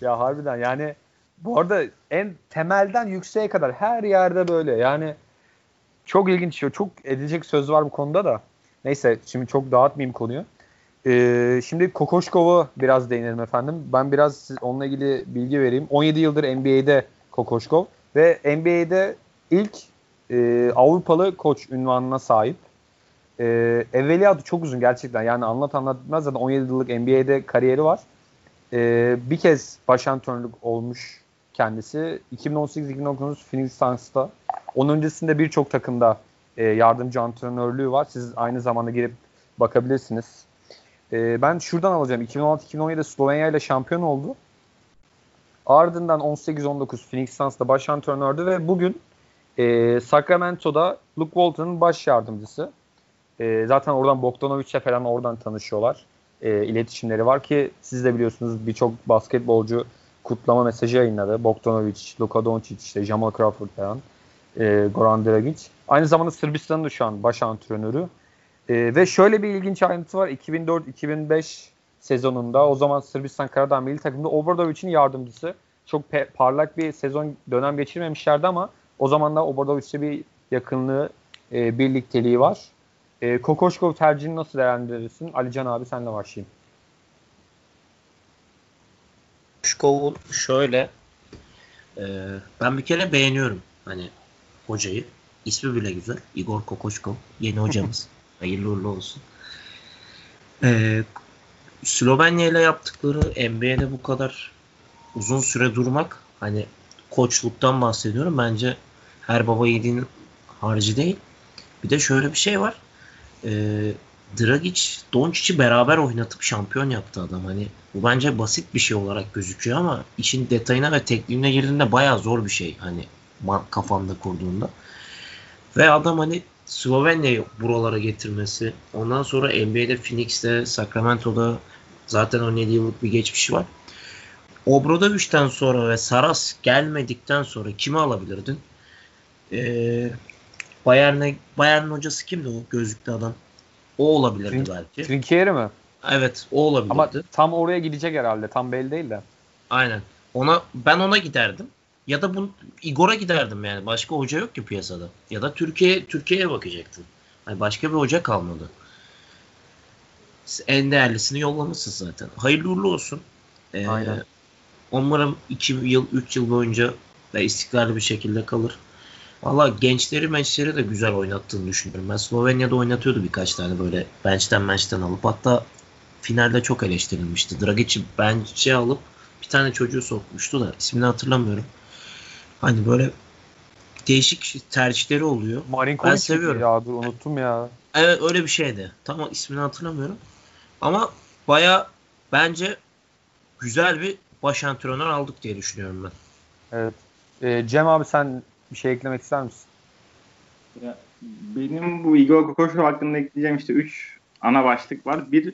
[SPEAKER 1] Ya harbiden yani bu arada en temelden yükseğe kadar her yerde böyle yani çok ilginç çok edilecek söz var bu konuda da. Neyse şimdi çok dağıtmayayım konuyu. Ee, şimdi Kokoşkov'u biraz değinelim efendim. Ben biraz onunla ilgili bilgi vereyim. 17 yıldır NBA'de Kokoşkov ve NBA'de ilk e, Avrupalı koç ünvanına sahip. E, evveliyatı çok uzun gerçekten. Yani anlat anlat bitmez. Zaten 17 yıllık NBA'de kariyeri var. E, bir kez baş antrenörlük olmuş kendisi. 2018-2019 Phoenix Suns'ta. Onun öncesinde birçok takımda e, yardımcı antrenörlüğü var. Siz aynı zamanda girip bakabilirsiniz. E, ben şuradan alacağım. 2016-2017'de Slovenya ile şampiyon oldu. Ardından 18-19 Phoenix Suns'ta baş antrenördü ve bugün e, Sacramento'da Luke Walton'ın baş yardımcısı. E, zaten oradan Bogdanovic'le falan oradan tanışıyorlar. E, iletişimleri var ki siz de biliyorsunuz birçok basketbolcu kutlama mesajı yayınladı. Bogdanovic, Luka Doncic, işte Jamal Crawford falan, e, Goran Dragic. Aynı zamanda Sırbistan'ın da şu an baş antrenörü. E, ve şöyle bir ilginç ayrıntı var. 2004-2005 sezonunda o zaman Sırbistan Karadağ milli takımda Obradovic'in yardımcısı. Çok parlak bir sezon dönem geçirmemişlerdi ama o zaman da Obradovic'le bir yakınlığı, e, birlikteliği var. E, Kokoşkov tercihini nasıl değerlendirirsin? Alican abi senle başlayayım.
[SPEAKER 2] Kokoşkov'un şöyle e, ben bir kere beğeniyorum hani hocayı. İsmi bile güzel. Igor Kokoşkov. Yeni hocamız. [laughs] Hayırlı uğurlu olsun. E, Slovenya ile yaptıkları NBA'de bu kadar uzun süre durmak hani koçluktan bahsediyorum. Bence her baba yiğidin harcı değil. Bir de şöyle bir şey var. E, Dragic, Doncic'i beraber oynatıp şampiyon yaptı adam. Hani bu bence basit bir şey olarak gözüküyor ama işin detayına ve tekniğine girdiğinde bayağı zor bir şey. Hani kafanda kurduğunda. Ve adam hani Slovenya'yı buralara getirmesi. Ondan sonra NBA'de Phoenix'te, Sacramento'da zaten 17 yıllık bir geçmişi var. Obradovic'den sonra ve Saras gelmedikten sonra kimi alabilirdin? Ee, Bayern'e Bayern hocası kimdi o gözlüklü adam? O olabilirdi
[SPEAKER 1] Trink-
[SPEAKER 2] belki.
[SPEAKER 1] Trinkieri mi?
[SPEAKER 2] Evet, o olabilirdi.
[SPEAKER 1] Ama tam oraya gidecek herhalde. Tam belli değil de.
[SPEAKER 2] Aynen. Ona ben ona giderdim. Ya da bu Igor'a giderdim yani. Başka hoca yok ki piyasada. Ya da Türkiye Türkiye'ye bakacaktın. Hani başka bir hoca kalmadı. En değerlisini yollamışsın zaten. Hayırlı uğurlu olsun. Ee,
[SPEAKER 1] Aynen.
[SPEAKER 2] Umarım 2 yıl, 3 yıl boyunca da istikrarlı bir şekilde kalır. Valla gençleri mençleri de güzel oynattığını düşünüyorum. Ben Slovenya'da oynatıyordu birkaç tane böyle bench'ten bench'ten alıp. Hatta finalde çok eleştirilmişti. Dragic'i bench'e alıp bir tane çocuğu sokmuştu da ismini hatırlamıyorum. Hani böyle değişik tercihleri oluyor.
[SPEAKER 1] Marinkovic
[SPEAKER 2] Ben seviyorum.
[SPEAKER 1] Ya dur unuttum ya.
[SPEAKER 2] Evet öyle bir şeydi. Tamam ismini hatırlamıyorum. Ama baya bence güzel bir baş antrenör aldık diye düşünüyorum ben.
[SPEAKER 1] Evet. Ee, Cem abi sen bir şey eklemek ister misin?
[SPEAKER 3] Ya, benim bu Igor Kokoşkov hakkında ekleyeceğim işte 3 ana başlık var. Bir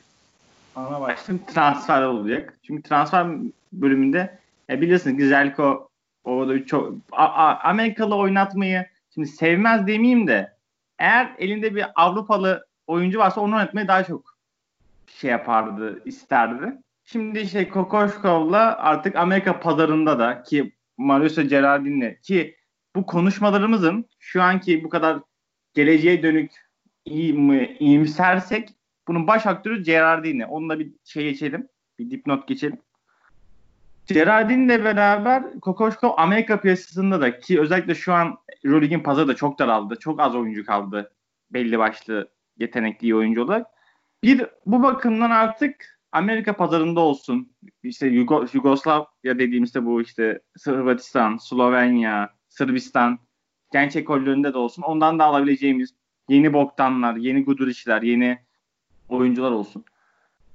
[SPEAKER 3] ana başlık transfer olacak. Çünkü transfer bölümünde ya biliyorsunuz Gizelko o da çok A- A- Amerikalı oynatmayı şimdi sevmez demeyeyim de eğer elinde bir Avrupalı oyuncu varsa onu oynatmayı daha çok şey yapardı, isterdi. Şimdi işte Kokoşkov'la artık Amerika pazarında da ki Mariusz Gerardin'le ki bu konuşmalarımızın şu anki bu kadar geleceğe dönük iyi mi, iyimsersek bunun baş aktörü Gerardini. Onunla bir şey geçelim. Bir dipnot geçelim. Gerardin'le beraber Kokoşkov Amerika piyasasında da ki özellikle şu an Euroleague'in pazarı da çok daraldı. Çok az oyuncu kaldı belli başlı yetenekli iyi oyuncu olarak. bir bu bakımdan artık Amerika pazarında olsun. İşte Yugo, Yugoslavya dediğimizde bu işte Hırvatistan, Slovenya, Sırbistan genç ekollerinde de olsun. Ondan da alabileceğimiz yeni Bogdanlar, yeni Guduric'ler, yeni oyuncular olsun.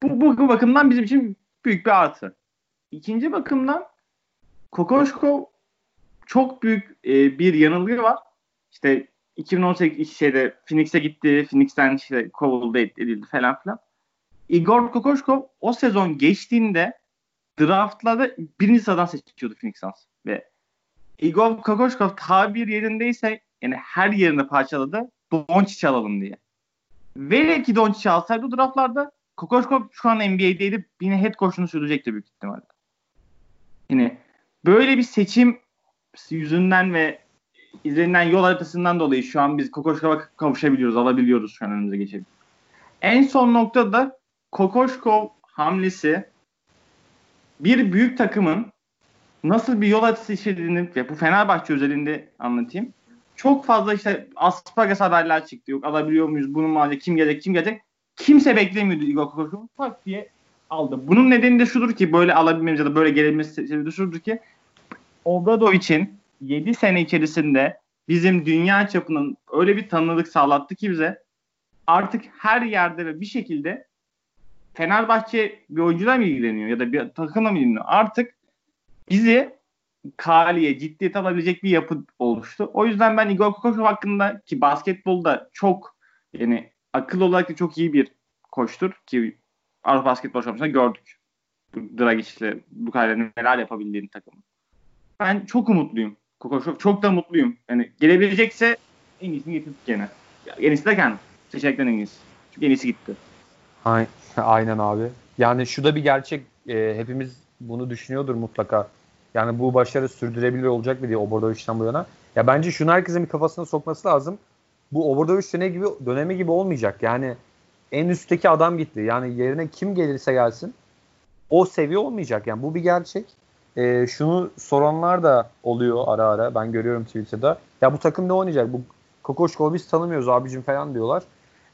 [SPEAKER 3] Bu, bu bakımdan bizim için büyük bir artı. İkinci bakımdan Kokoşkov çok büyük e, bir yanılgı var. İşte 2018 şeyde Phoenix'e gitti. Phoenix'ten işte kovuldu edildi falan filan. Igor Kokoşkov o sezon geçtiğinde draftlarda birinci sıradan seçiyordu Phoenix Suns. Ve Igor Kokoşkov tabir yerindeyse yani her yerinde parçaladı. Doncic alalım diye. Velev ki Doncic alsaydı draftlarda Kokoşkov şu an NBA'deydi. Yine head coach'unu sürecekti büyük ihtimalle. Yine böyle bir seçim yüzünden ve izlenilen yol haritasından dolayı şu an biz Kokoşkov'a kavuşabiliyoruz, alabiliyoruz şu an önümüze geçebiliyoruz. En son noktada Kokoşkov hamlesi bir büyük takımın nasıl bir yol haritası işlediğini ve bu Fenerbahçe özelinde anlatayım. Çok fazla işte Aspagas haberler çıktı. Yok alabiliyor muyuz? Bunun maalesef kim gelecek kim gelecek? Kimse beklemiyordu Igor Kokoşkov. Tak diye aldı. Bunun nedeni de şudur ki böyle alabilmemiz ya da böyle gelebilmesi sebebi de şudur ki Obrado için 7 sene içerisinde bizim dünya çapının öyle bir tanınırlık sağlattı ki bize artık her yerde ve bir şekilde Fenerbahçe bir oyuncuyla mı ilgileniyor ya da bir takımla mı ilgileniyor? Artık bizi kaliye, ciddiyet alabilecek bir yapı oluştu. O yüzden ben Igor Kokoşov hakkında ki basketbolda çok yani akıl olarak da çok iyi bir koçtur ki Avrupa Basketbol Şampiyonası'nda gördük. Dragic'le bu kadar neler yapabildiğini takımın. Ben çok umutluyum. Kokoşov çok da mutluyum. Yani gelebilecekse en iyisini getirdik gene. En iyisi derken seçenekten en iyisi. Çünkü en iyisi gitti. [laughs]
[SPEAKER 1] Aynen abi. Yani şu da bir gerçek. E, hepimiz bunu düşünüyordur mutlaka. Yani bu başarı sürdürebilir olacak mı diye Obradovic'den bu yana. Ya bence şunu herkesin bir kafasına sokması lazım. Bu Obradovic dönemi gibi, dönemi gibi olmayacak. Yani en üstteki adam gitti. Yani yerine kim gelirse gelsin o seviye olmayacak. Yani bu bir gerçek. E, şunu soranlar da oluyor ara ara. Ben görüyorum Twitter'da. Ya bu takım ne oynayacak? Bu Kokoşkov biz tanımıyoruz abicim falan diyorlar.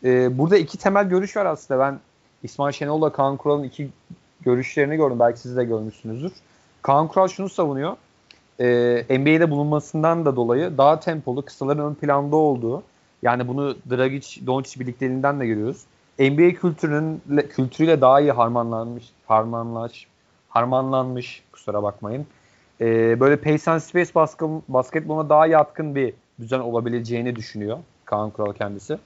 [SPEAKER 1] E, burada iki temel görüş var aslında. Ben İsmail Şenol'la Kaan Kural'ın iki görüşlerini gördüm. Belki siz de görmüşsünüzdür. Kaan Kural şunu savunuyor. E, NBA'de bulunmasından da dolayı daha tempolu, kısaların ön planda olduğu yani bunu Dragic, Doncic birlikteliğinden de görüyoruz. NBA kültürünün kültürüyle daha iyi harmanlanmış, harmanlaş, harmanlanmış kusura bakmayın. E, böyle pace and space baskı, basketboluna daha yatkın bir düzen olabileceğini düşünüyor Kaan Kural kendisi.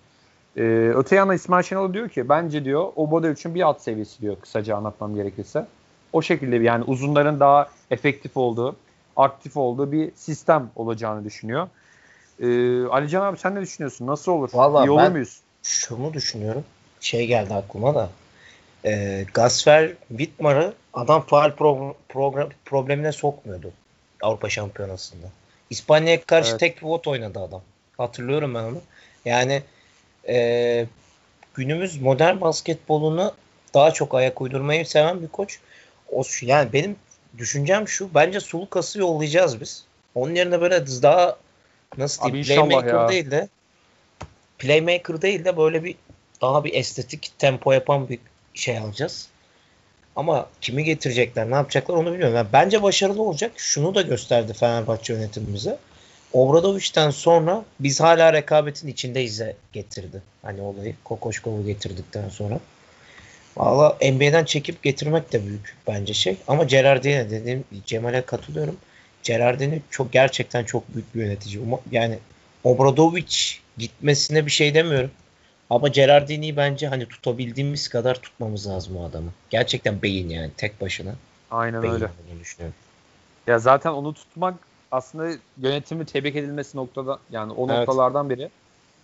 [SPEAKER 1] E, öte yana İsmail Şenol diyor ki bence diyor Obradovic'in bir alt seviyesi diyor kısaca anlatmam gerekirse. O şekilde yani uzunların daha efektif olduğu, aktif olduğu bir sistem olacağını düşünüyor. Ee, Alican abi sen ne düşünüyorsun? Nasıl olur?
[SPEAKER 2] Vallahi
[SPEAKER 1] İyi olur ben muyuz?
[SPEAKER 2] Şunu düşünüyorum. Şey geldi aklıma da. E, Gasfer Wittmar'ı adam faal pro- program, problemine sokmuyordu Avrupa Şampiyonası'nda. İspanya'ya karşı evet. tek pivot oynadı adam. Hatırlıyorum ben onu. Yani e, günümüz modern basketbolunu daha çok ayak uydurmayı seven bir koç. O, yani benim düşüncem şu. Bence Sulukas'ı yollayacağız biz. Onun yerine böyle daha nasıl diyeyim playmaker ya. değil de playmaker değil de böyle bir daha bir estetik tempo yapan bir şey alacağız. Ama kimi getirecekler, ne yapacaklar onu bilmiyorum. Yani bence başarılı olacak. Şunu da gösterdi Fenerbahçe yönetimimize. Obradovic'ten sonra biz hala rekabetin içindeyiz getirdi. Hani olayı Kokoşkov'u getirdikten sonra. Valla NBA'den çekip getirmek de büyük bence şey. Ama Gerardine dediğim Cemal'e katılıyorum. Gerardine çok gerçekten çok büyük bir yönetici. Yani Obradovic gitmesine bir şey demiyorum. Ama Gerardini'yi bence hani tutabildiğimiz kadar tutmamız lazım o adamı. Gerçekten beyin yani tek başına.
[SPEAKER 1] Aynen beyin öyle. Düşünüyorum. Ya zaten onu tutmak aslında yönetimi tebrik edilmesi noktada yani o evet. noktalardan biri.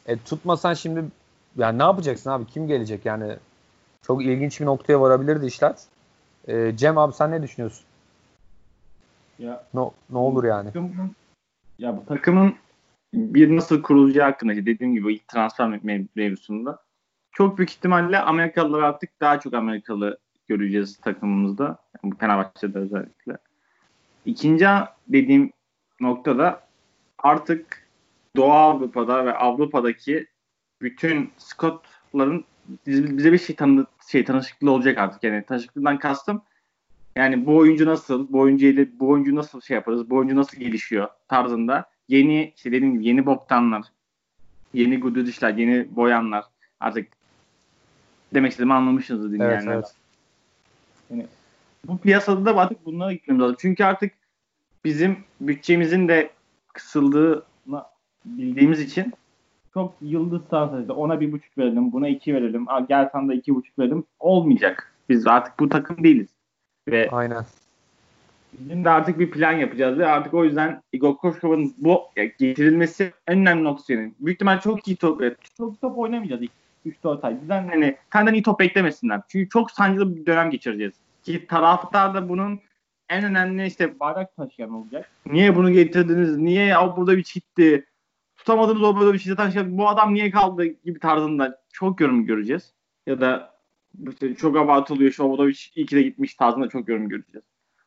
[SPEAKER 1] E, tutmasan şimdi yani ne yapacaksın abi? Kim gelecek yani? Çok ilginç bir noktaya varabilirdi işler. E, Cem abi sen ne düşünüyorsun? Ya no, ne olur yani?
[SPEAKER 3] ya bu takımın bir nasıl kurulacağı hakkında dediğim gibi ilk transfer mevzusunda çok büyük ihtimalle Amerikalılar artık daha çok Amerikalı göreceğiz takımımızda. Yani Fenerbahçe'de özellikle. İkinci dediğim noktada artık Doğu Avrupa'da ve Avrupa'daki bütün Scott'ların biz- bize bir şey tanı şey tanışıklığı olacak artık yani tanışıklığından kastım yani bu oyuncu nasıl, bu oyuncu bu oyuncu nasıl şey yaparız, bu oyuncu nasıl gelişiyor tarzında yeni işte dediğim gibi yeni boktanlar, yeni gududişler, yeni boyanlar artık demek istediğimi anlamışsınızdır
[SPEAKER 1] Evet,
[SPEAKER 3] dinleyenler.
[SPEAKER 1] evet.
[SPEAKER 3] Yani bu piyasada da artık bunlara gitmemiz lazım. Çünkü artık bizim bütçemizin de kısıldığını bildiğimiz için çok yıldız transferi. Ona bir buçuk verelim, buna iki verelim. Gel sana da iki buçuk verelim. Olmayacak. Biz artık bu takım değiliz. Ve
[SPEAKER 1] Aynen.
[SPEAKER 3] De artık bir plan yapacağız ve artık o yüzden Igor Koşkov'un bu getirilmesi en önemli noktası yani. Büyük ihtimal çok iyi top, çok top oynamayacağız ilk 3-4 ay. Bizden hani senden iyi top beklemesinler. Çünkü çok sancılı bir dönem geçireceğiz. Ki taraftar da bunun en önemli işte bayrak taşıyan olacak. Niye bunu getirdiniz? Niye burada bir gitti? Tutamadığımız o burada bir şey taşıyan bu adam niye kaldı gibi tarzında çok yorum göreceğiz. Ya da işte çok abartılıyor. Şu Obradovic iyi ki de gitmiş tarzında çok yorum göreceğiz.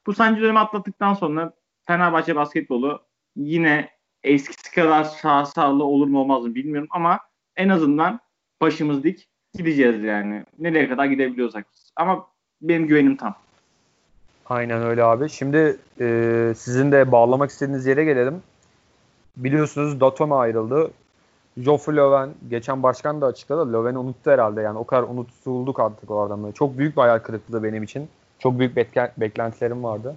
[SPEAKER 3] Bu sancı dönemi atlattıktan sonra Fenerbahçe basketbolu yine eskisi kadar şaşalı olur mu olmaz mı bilmiyorum ama en azından başımız dik gideceğiz yani. Nereye kadar gidebiliyorsak. Ama benim güvenim tam.
[SPEAKER 1] Aynen öyle abi. Şimdi e, sizin de bağlamak istediğiniz yere gelelim. Biliyorsunuz Datome ayrıldı. Joffrey Löwen, geçen başkan da açıkladı. Löwen'i unuttu herhalde. Yani o kadar unutulduk artık o adamı. Çok büyük bir hayal kırıklığı benim için. Çok büyük bekle- beklentilerim vardı.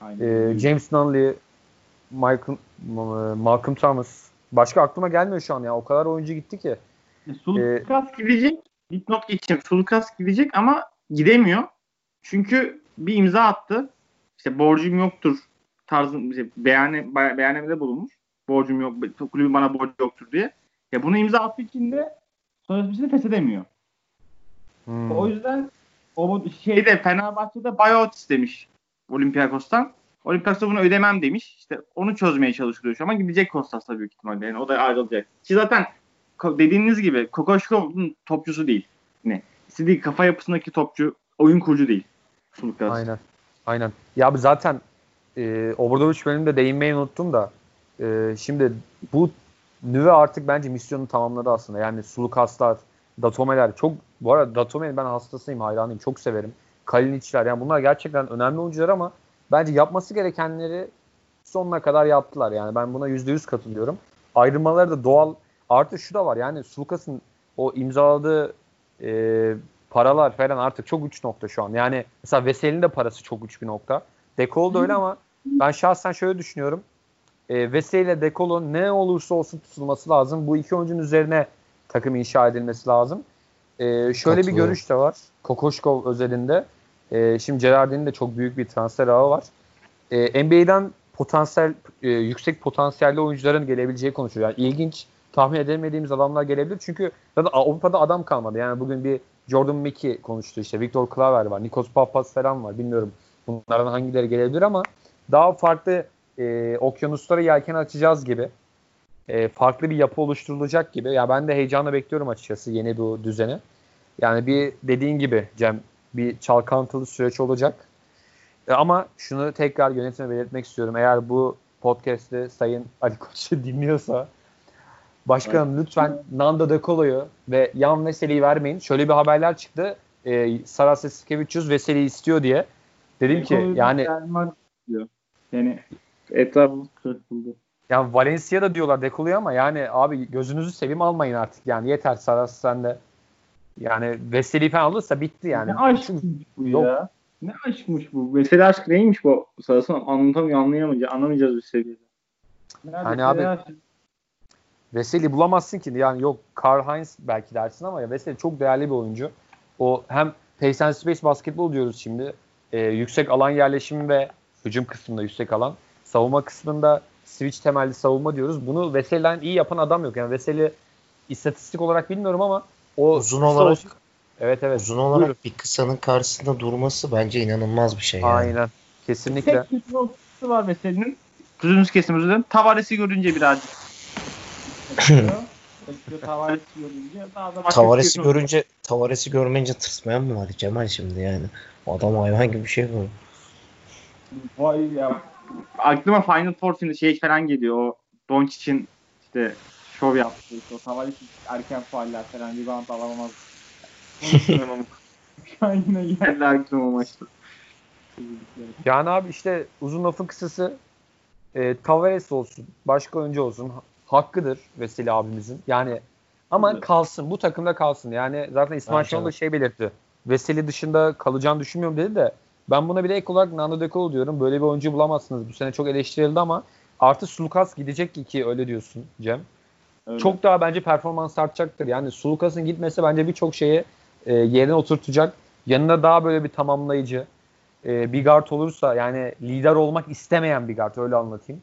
[SPEAKER 3] Aynen.
[SPEAKER 1] E, James Nunley, Michael, Malcolm Thomas. Başka aklıma gelmiyor şu an ya. O kadar oyuncu gitti ki.
[SPEAKER 3] E, Sulukas gidecek. Dipnot geçeyim. Sulukas gidecek ama gidemiyor. Çünkü bir imza attı. İşte borcum yoktur tarzın işte beyane, be- beyanemede bulunmuş. Borcum yok, kulübün bana borcu yoktur diye. Ya bunu imza attığı için de sözleşmesini feshedemiyor.
[SPEAKER 1] Hmm.
[SPEAKER 3] O yüzden o şeyde Fenerbahçe'de buyout istemiş Olympiakos'tan. Olympiakos da bunu ödemem demiş. İşte onu çözmeye çalışıyor şu an ama gidecek Kostas'la büyük ihtimalle. Yani o da ayrılacak. Ki zaten dediğiniz gibi Kokoşkov'un topçusu değil. Ne? İstediği kafa yapısındaki topçu, oyun kurucu değil. Sulukas.
[SPEAKER 1] Aynen. Aynen. Ya abi zaten e, Obradovic benim de değinmeyi unuttum da e, şimdi bu Nüve artık bence misyonu tamamladı aslında. Yani Sulukaslar, Datomeler çok bu arada Datome'nin ben hastasıyım, hayranıyım. Çok severim. Kalinic'ler yani bunlar gerçekten önemli oyuncular ama bence yapması gerekenleri sonuna kadar yaptılar. Yani ben buna %100 katılıyorum. Ayrılmaları da doğal. Artı şu da var yani Sulukas'ın o imzaladığı e, paralar falan artık çok uç nokta şu an. Yani mesela Veseli'nin de parası çok uç bir nokta. Dekol da öyle ama ben şahsen şöyle düşünüyorum. E, Veseli ile Dekol'un ne olursa olsun tutulması lazım. Bu iki oyuncunun üzerine takım inşa edilmesi lazım. E, şöyle bir görüş de var. Kokoşkov özelinde. E, şimdi Gerardin'in de çok büyük bir transfer ağı var. E, NBA'den potansiyel e, yüksek potansiyelli oyuncuların gelebileceği konuşuluyor. Yani ilginç tahmin edemediğimiz adamlar gelebilir. Çünkü zaten Avrupa'da adam kalmadı. Yani bugün bir Jordan Mickey konuştu işte. Victor Claver var. Nikos Papas falan var. Bilmiyorum bunlardan hangileri gelebilir ama daha farklı e, okyanuslara yelken açacağız gibi. E, farklı bir yapı oluşturulacak gibi. Ya ben de heyecanla bekliyorum açıkçası yeni bu düzeni. Yani bir dediğin gibi Cem bir çalkantılı süreç olacak. E, ama şunu tekrar yönetime belirtmek istiyorum. Eğer bu podcast'te Sayın Ali Koç'u [laughs] dinliyorsa başkanım lütfen Nando De Colo'yu ve Yan Veseli'yi vermeyin. Şöyle bir haberler çıktı. E, Saras Eskevicius Veseli istiyor diye. Dedim ki yani
[SPEAKER 3] yani etrafımız kırıldı.
[SPEAKER 1] yani Valencia'da diyorlar De Colo'yu ama yani abi gözünüzü seveyim almayın artık. Yani yeter Saras sende. Yani Veseli falan alırsa bitti yani.
[SPEAKER 3] Ne aşkmış bu
[SPEAKER 1] Yok.
[SPEAKER 3] ya. Ne aşkmış bu. Mesela aşk neymiş bu? Sırasını anlatamıyor, anlayamayacağız, anlamayacağız bir seviyede. Nerede
[SPEAKER 1] Hani abi-
[SPEAKER 3] Veseli aşk?
[SPEAKER 1] Veseli bulamazsın ki. Yani yok Karl Heinz belki dersin ama ya Veseli çok değerli bir oyuncu. O hem pace and space basketbol diyoruz şimdi. Ee, yüksek alan yerleşimi ve hücum kısmında yüksek alan. Savunma kısmında switch temelli savunma diyoruz. Bunu Veseli'den iyi yapan adam yok. Yani Veseli istatistik olarak bilmiyorum ama o
[SPEAKER 2] Uzun olarak-
[SPEAKER 1] olsun- Evet evet.
[SPEAKER 2] Uzun olarak bir kısanın karşısında durması bence inanılmaz bir şey. Yani.
[SPEAKER 1] Aynen. Kesinlikle.
[SPEAKER 3] Tek kötü noktası var Veseli'nin. Sözünüz kesim özür dilerim. Tavares'i görünce birazcık. [laughs] Tavares'i görünce
[SPEAKER 2] Tavares'i
[SPEAKER 3] kötü
[SPEAKER 2] görünce Tavares'i görmeyince tırsmayan mı var Cemal şimdi yani? O adam hayvan gibi bir şey bu.
[SPEAKER 3] Vay ya. Aklıma Final Four şimdi şey falan geliyor. O Doncic'in işte şov yaptığı, o Tavares erken fauller falan rebound alamaz. [laughs] Şu an yine geldi aklıma maçta.
[SPEAKER 1] Yani abi işte uzun lafın kısası e, Tavares olsun, başka oyuncu olsun hakkıdır Veseli abimizin. Yani ama
[SPEAKER 3] Evet.
[SPEAKER 1] kalsın. Bu takımda kalsın. Yani zaten İsmail Şenol da şey belirtti. Veseli dışında kalacağını düşünmüyorum dedi de ben buna bir de ek olarak Nando De Colo diyorum. Böyle bir oyuncu bulamazsınız. Bu sene çok eleştirildi ama artı Sulukas gidecek ki öyle diyorsun Cem.
[SPEAKER 3] Öyle.
[SPEAKER 1] Çok daha bence performans artacaktır. Yani Sulukas'ın gitmesi bence birçok şeyi e, yerine oturtacak. Yanında daha böyle bir tamamlayıcı e, bir guard olursa yani lider olmak istemeyen bir guard öyle anlatayım.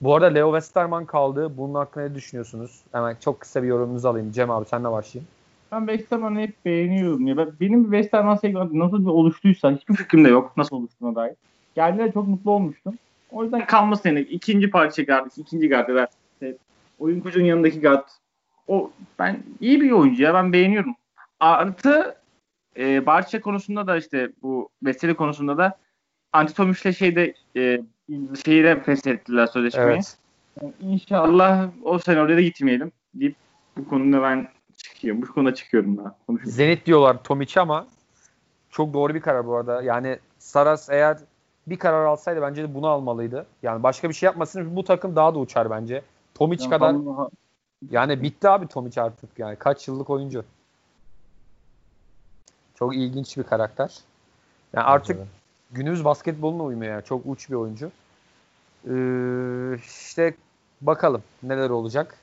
[SPEAKER 1] Bu arada Leo Westerman kaldı. Bunun hakkında ne düşünüyorsunuz? Hemen çok kısa bir yorumunuzu alayım. Cem abi senle başlayayım.
[SPEAKER 3] Ben Westerman'ı hep beğeniyorum ya. Ben, benim Westerman sevgim nasıl bir oluştuysa hiçbir fikrim de yok nasıl oluştuğuna dair. Geldiğinde çok mutlu olmuştum. O yüzden kalması yani ikinci parça guard, ikinci da işte oyun kurucunun yanındaki guard. O ben iyi bir oyuncu ya ben beğeniyorum. Artı e, Barça konusunda da işte bu Veseli konusunda da Antitomiş'le şeyde e, şeyle feshettiler sözleşmeyi. Yani İnşallah o sene oraya da gitmeyelim deyip bu konuda ben çıkıyorum. Bu konuda çıkıyorum daha. Konuşuyorum.
[SPEAKER 1] Zenit diyorlar Tomic ama çok doğru bir karar bu arada. Yani Saras eğer bir karar alsaydı bence de bunu almalıydı. Yani başka bir şey yapmasın bu takım daha da uçar bence. Tomic
[SPEAKER 3] Ya
[SPEAKER 1] kadar
[SPEAKER 3] vallahi-
[SPEAKER 1] Yani bitti abi Tomic artık yani. Kaç yıllık oyuncu. Çok ilginç bir karakter. Yani artık günümüz basketboluna uymuyor yani. Çok uç bir oyuncu. Ee, işte bakalım neler olacak.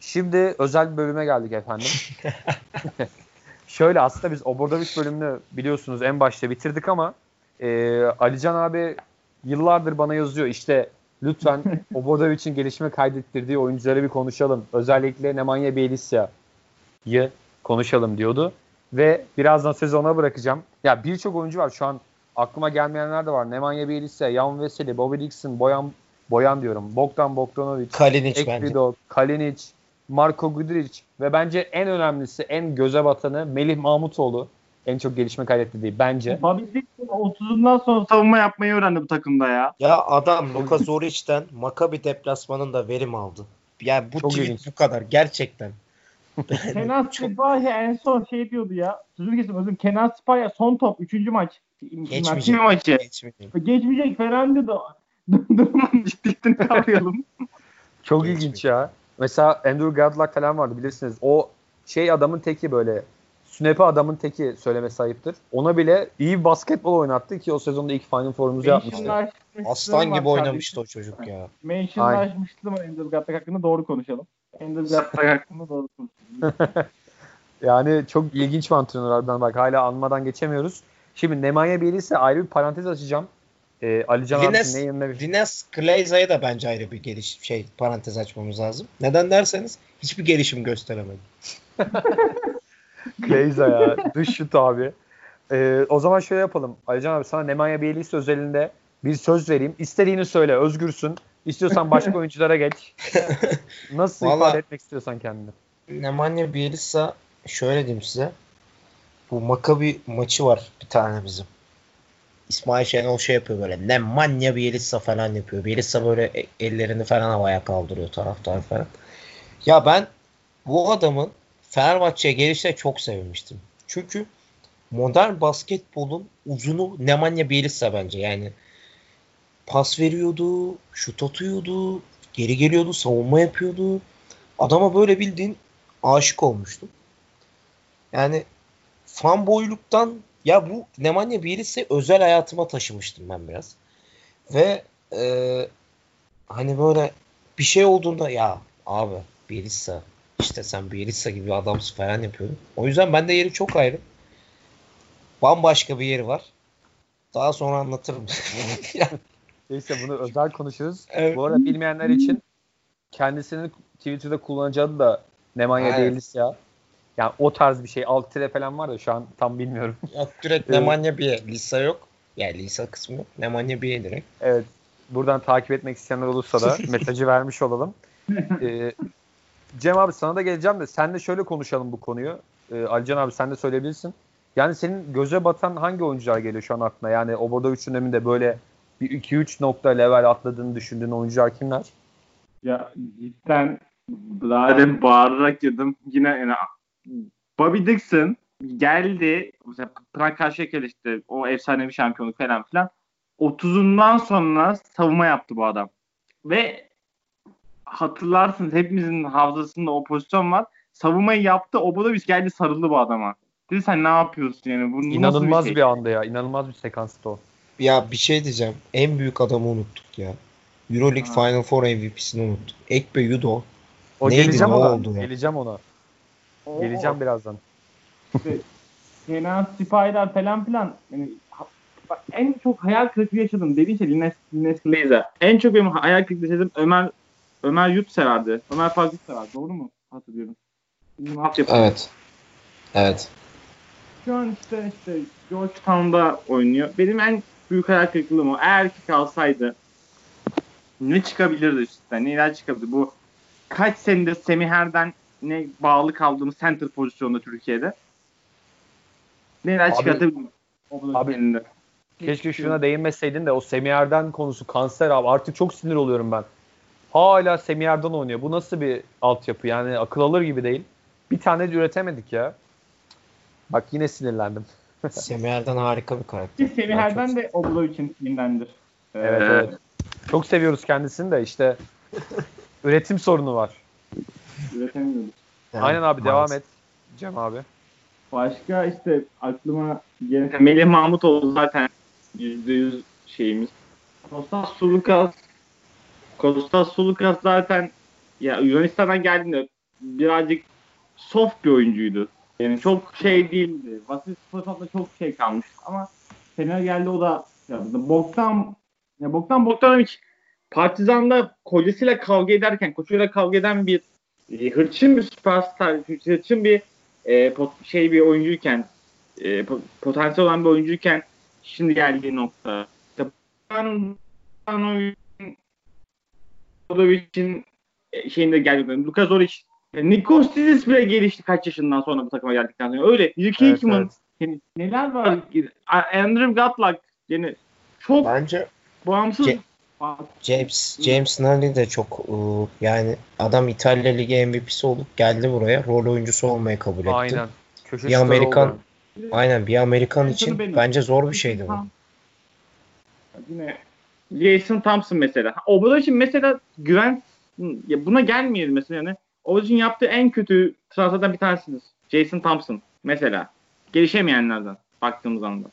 [SPEAKER 1] Şimdi özel bir bölüme geldik efendim. [laughs] [laughs] Şöyle aslında biz Obradoviç bölümünü biliyorsunuz en başta bitirdik ama e, Alican abi yıllardır bana yazıyor işte lütfen [laughs] Obradoviç'in gelişme kaydettirdiği oyuncuları bir konuşalım. Özellikle Nemanja Bjelica''yı konuşalım diyordu. Ve birazdan sözü ona bırakacağım. Ya birçok oyuncu var şu an aklıma gelmeyenler de var. Nemanja Bjelica, Jan Veseli, Bobby Dixon, Boyan Boyan diyorum. Bogdan Bogdanovic,
[SPEAKER 2] Kalinic bence.
[SPEAKER 1] Ekvido, Kalinic, Marko Guduric ve bence en önemlisi, en göze batanı Melih Mahmutoğlu. En çok gelişme kaydettirdiği bence.
[SPEAKER 3] Dixon 30'undan sonra savunma yapmayı öğrendi bu takımda ya.
[SPEAKER 2] Ya adam Luka Zoric'ten Maccabi deplasmanında verim aldı. Yani bu
[SPEAKER 1] Çok
[SPEAKER 2] tweet
[SPEAKER 1] ilginç.
[SPEAKER 2] bu kadar gerçekten. [laughs]
[SPEAKER 3] Kenan Spahya en son şey diyordu ya. Sözünü kesin özüm. Kenan Spahya son top 3. maç.
[SPEAKER 2] Geçmeyecek.
[SPEAKER 3] Maçı.
[SPEAKER 2] Geçmeyeyim.
[SPEAKER 3] Geçmeyecek falan diyordu. [laughs] Durmanın ciddiyetini kavrayalım.
[SPEAKER 1] Çok ilginç ya. Mesela Andrew Gadlock falan vardı bilirsiniz. O şey adamın teki böyle sünepe adamın teki söyleme sahiptir. Ona bile iyi bir basketbol oynattı ki o sezonda ilk Final Four'umuzu yapmıştı.
[SPEAKER 2] Aslan gibi oynamıştı o çocuk ya.
[SPEAKER 3] Mentionlaşmıştım Ender Gattak hakkında doğru konuşalım. Ender Gattak hakkında doğru konuşalım. [laughs]
[SPEAKER 1] Yani çok ilginç bir antrenörlerden bak hala anmadan geçemiyoruz. Şimdi Nemanja Bjelica ayrı bir parantez açacağım. Ee, Ali Can abi
[SPEAKER 2] Lines-
[SPEAKER 1] ne yanına bir...
[SPEAKER 2] Rines Glaza'ya da bence ayrı bir geliş şey parantez açmamız lazım. Neden derseniz hiçbir gelişim gösteremedi. [laughs]
[SPEAKER 1] Kleiza ya. Dış şut abi. Ee, o zaman şöyle yapalım. Alican abi sana Nemanja Bjelica özelinde bir söz vereyim. İstediğini söyle. Özgürsün. İstiyorsan başka [laughs] oyunculara geç. [laughs] Nasıl
[SPEAKER 2] Vallahi-
[SPEAKER 1] ifade etmek istiyorsan kendini.
[SPEAKER 2] Nemanja Bjelica şöyle diyeyim size. Bu Maccabi maçı var bir tane bizim. İsmail Şenol şey yapıyor böyle. Nemanja Bjelica falan yapıyor. Bjelica böyle e- ellerini falan havaya kaldırıyor taraftar falan. Ya ben bu adamın Fenerbahçe'ye gelişine çok sevinmiştim. Çünkü modern basketbolun uzunu Nemanja Bjelica bence. Yani pas veriyordu, şut atıyordu, geri geliyordu, savunma yapıyordu. Adama böyle bildiğin aşık olmuştum. Yani fanboyluktan ya bu Nemanja Bjelica özel hayatıma taşımıştım ben biraz. Ve e, hani böyle bir şey olduğunda ya abi Bjelica işte sen Bjelica gibi adamsın falan yapıyordum. O yüzden bende yeri çok ayrı. Bambaşka bir yeri var. Daha sonra anlatırım. [laughs]
[SPEAKER 1] Neyse bunu özel konuşuruz.
[SPEAKER 2] Evet.
[SPEAKER 1] Bu arada bilmeyenler için kendisinin Twitter'da kullanacağı da Nemanja
[SPEAKER 2] Aynen.
[SPEAKER 1] Bjelica. Yani o tarz bir şey. Alt tire falan var da şu an tam bilmiyorum.
[SPEAKER 2] Yok direkt
[SPEAKER 1] Evet.
[SPEAKER 2] Nemanja Bje. Lisa yok. Yani Lisa kısmı yok. Nemanja Bje direkt.
[SPEAKER 1] Evet. Buradan takip etmek isteyenler olursa da [laughs] mesajı vermiş olalım. Ee, Cem abi sana da geleceğim de sen de şöyle konuşalım bu konuyu. Ee, Alican abi sen de söyleyebilirsin. Yani senin göze batan hangi oyuncular geliyor şu an aklına? Yani Obradoviç döneminde böyle bir 2-3 nokta level atladığını düşündüğün oyuncular kimler?
[SPEAKER 3] Ya cidden demin bağırarak girdim. Yine yani Bobby Dixon geldi mesela Prag Karşıyaka işte o efsanevi şampiyonluk falan filan 30'undan sonra savunma yaptı bu adam. Ve hatırlarsınız hepimizin hafızasında o pozisyon var. Savunmayı yaptı. Obradoviç geldi sarıldı bu adama. Dedi sen ne yapıyorsun yani? Bu,
[SPEAKER 1] İnanılmaz
[SPEAKER 3] nasıl
[SPEAKER 1] bir,
[SPEAKER 3] bir, şey?
[SPEAKER 1] anda ya. İnanılmaz bir sekanstı o.
[SPEAKER 2] Ya bir şey diyeceğim. En büyük adamı unuttuk ya. Euroleague
[SPEAKER 3] Ha.
[SPEAKER 2] Final Four MVP'sini unuttuk. Ekbe Yudo.
[SPEAKER 1] O
[SPEAKER 2] Neydi,
[SPEAKER 1] geleceğim
[SPEAKER 2] ne
[SPEAKER 1] ona.
[SPEAKER 2] oldu ya?
[SPEAKER 1] Geleceğim ona.
[SPEAKER 3] O-
[SPEAKER 1] Geleceğim birazdan.
[SPEAKER 3] işte Kenan Spider falan filan yani bak en çok hayal kırıklığı yaşadım dediğin şey Lines, Lines Glazer. En çok benim hayal kırıklığı yaşadığım Ömer Ömer Yurt severdi. Ömer Yurt severdi. Doğru mu? Hatırlıyorum.
[SPEAKER 2] Evet. Evet.
[SPEAKER 3] Şu an işte işte Georgetown'da oynuyor. Benim en büyük hayal kırıklığım o. Eğer ki kalsaydı ne çıkabilirdi işte? Neler çıkabilirdi? Bu kaç senedir Semiher'den ne bağlı kaldığımız center pozisyonda Türkiye'de. Neler
[SPEAKER 1] Abi-
[SPEAKER 3] çıkartabilirdi? O bu
[SPEAKER 1] Abi-
[SPEAKER 3] elinde.
[SPEAKER 1] Keşke şuna değinmeseydin de o Semiyer'den konusu kanser abi. Artık çok sinir oluyorum ben. Hala Semiyer'den oynuyor. Bu nasıl bir altyapı? Yani akıl alır gibi değil. Bir tane de üretemedik ya. Bak yine sinirlendim. [laughs]
[SPEAKER 2] Semih'den harika bir karakter.
[SPEAKER 3] Ki Semiher'den de Oblo için filmdendir.
[SPEAKER 1] Evet
[SPEAKER 3] Ee,
[SPEAKER 1] evet. Çok seviyoruz kendisini de işte [laughs] üretim sorunu var.
[SPEAKER 3] Üretemiyorduk.
[SPEAKER 2] Yani
[SPEAKER 1] Aynen abi devam
[SPEAKER 2] maalesef.
[SPEAKER 1] et. Cem abi.
[SPEAKER 3] Başka işte aklıma gelen Melih Mahmutoğlu zaten %100 şeyimiz. Kostas Sulukas Kostas Sulukas zaten ya Yunanistan'dan geldiğinde birazcık soft bir oyuncuydu. Yani çok şey değildi. Vasil Spasov'da çok şey kalmış ama Fener geldi o da yaptı. Bogdan ya Bogdan Bogdanovic Partizan'da kocasıyla kavga ederken, koçuyla kavga eden bir e, hırçın bir süperstar, hırçın bir e, pot- şey bir oyuncuyken e, po- potansiyel olan bir oyuncuyken şimdi geldiği nokta. Obradovic'in e, şeyinde geldi. Luka Zoric e, Nikos Dizis bile gelişti kaç yaşından sonra bu takıma geldikten sonra. Öyle. Yuki
[SPEAKER 1] Evet,
[SPEAKER 3] Hickman.
[SPEAKER 1] evet.
[SPEAKER 3] Yani neler var? Andrew Gutlock. Yani çok
[SPEAKER 2] Bence
[SPEAKER 3] bağımsız.
[SPEAKER 2] Ce- James James Nunley de çok ıı, yani adam İtalya Ligi MVP'si olup geldi buraya. Rol oyuncusu olmayı kabul etti.
[SPEAKER 1] Aynen. Köşe
[SPEAKER 2] Bir Amerikan-
[SPEAKER 1] oldu.
[SPEAKER 2] Aynen bir Amerikan
[SPEAKER 3] Ben
[SPEAKER 2] için
[SPEAKER 3] benim-
[SPEAKER 2] bence zor bir şeydi bu.
[SPEAKER 3] Yine Jason Thompson mesela. Obradovic'in mesela güven ya buna gelmeyelim mesela yani. Obradovic'in yaptığı en kötü transferden bir tanesiniz. Jason Thompson mesela. Gelişemeyenlerden baktığımız anda.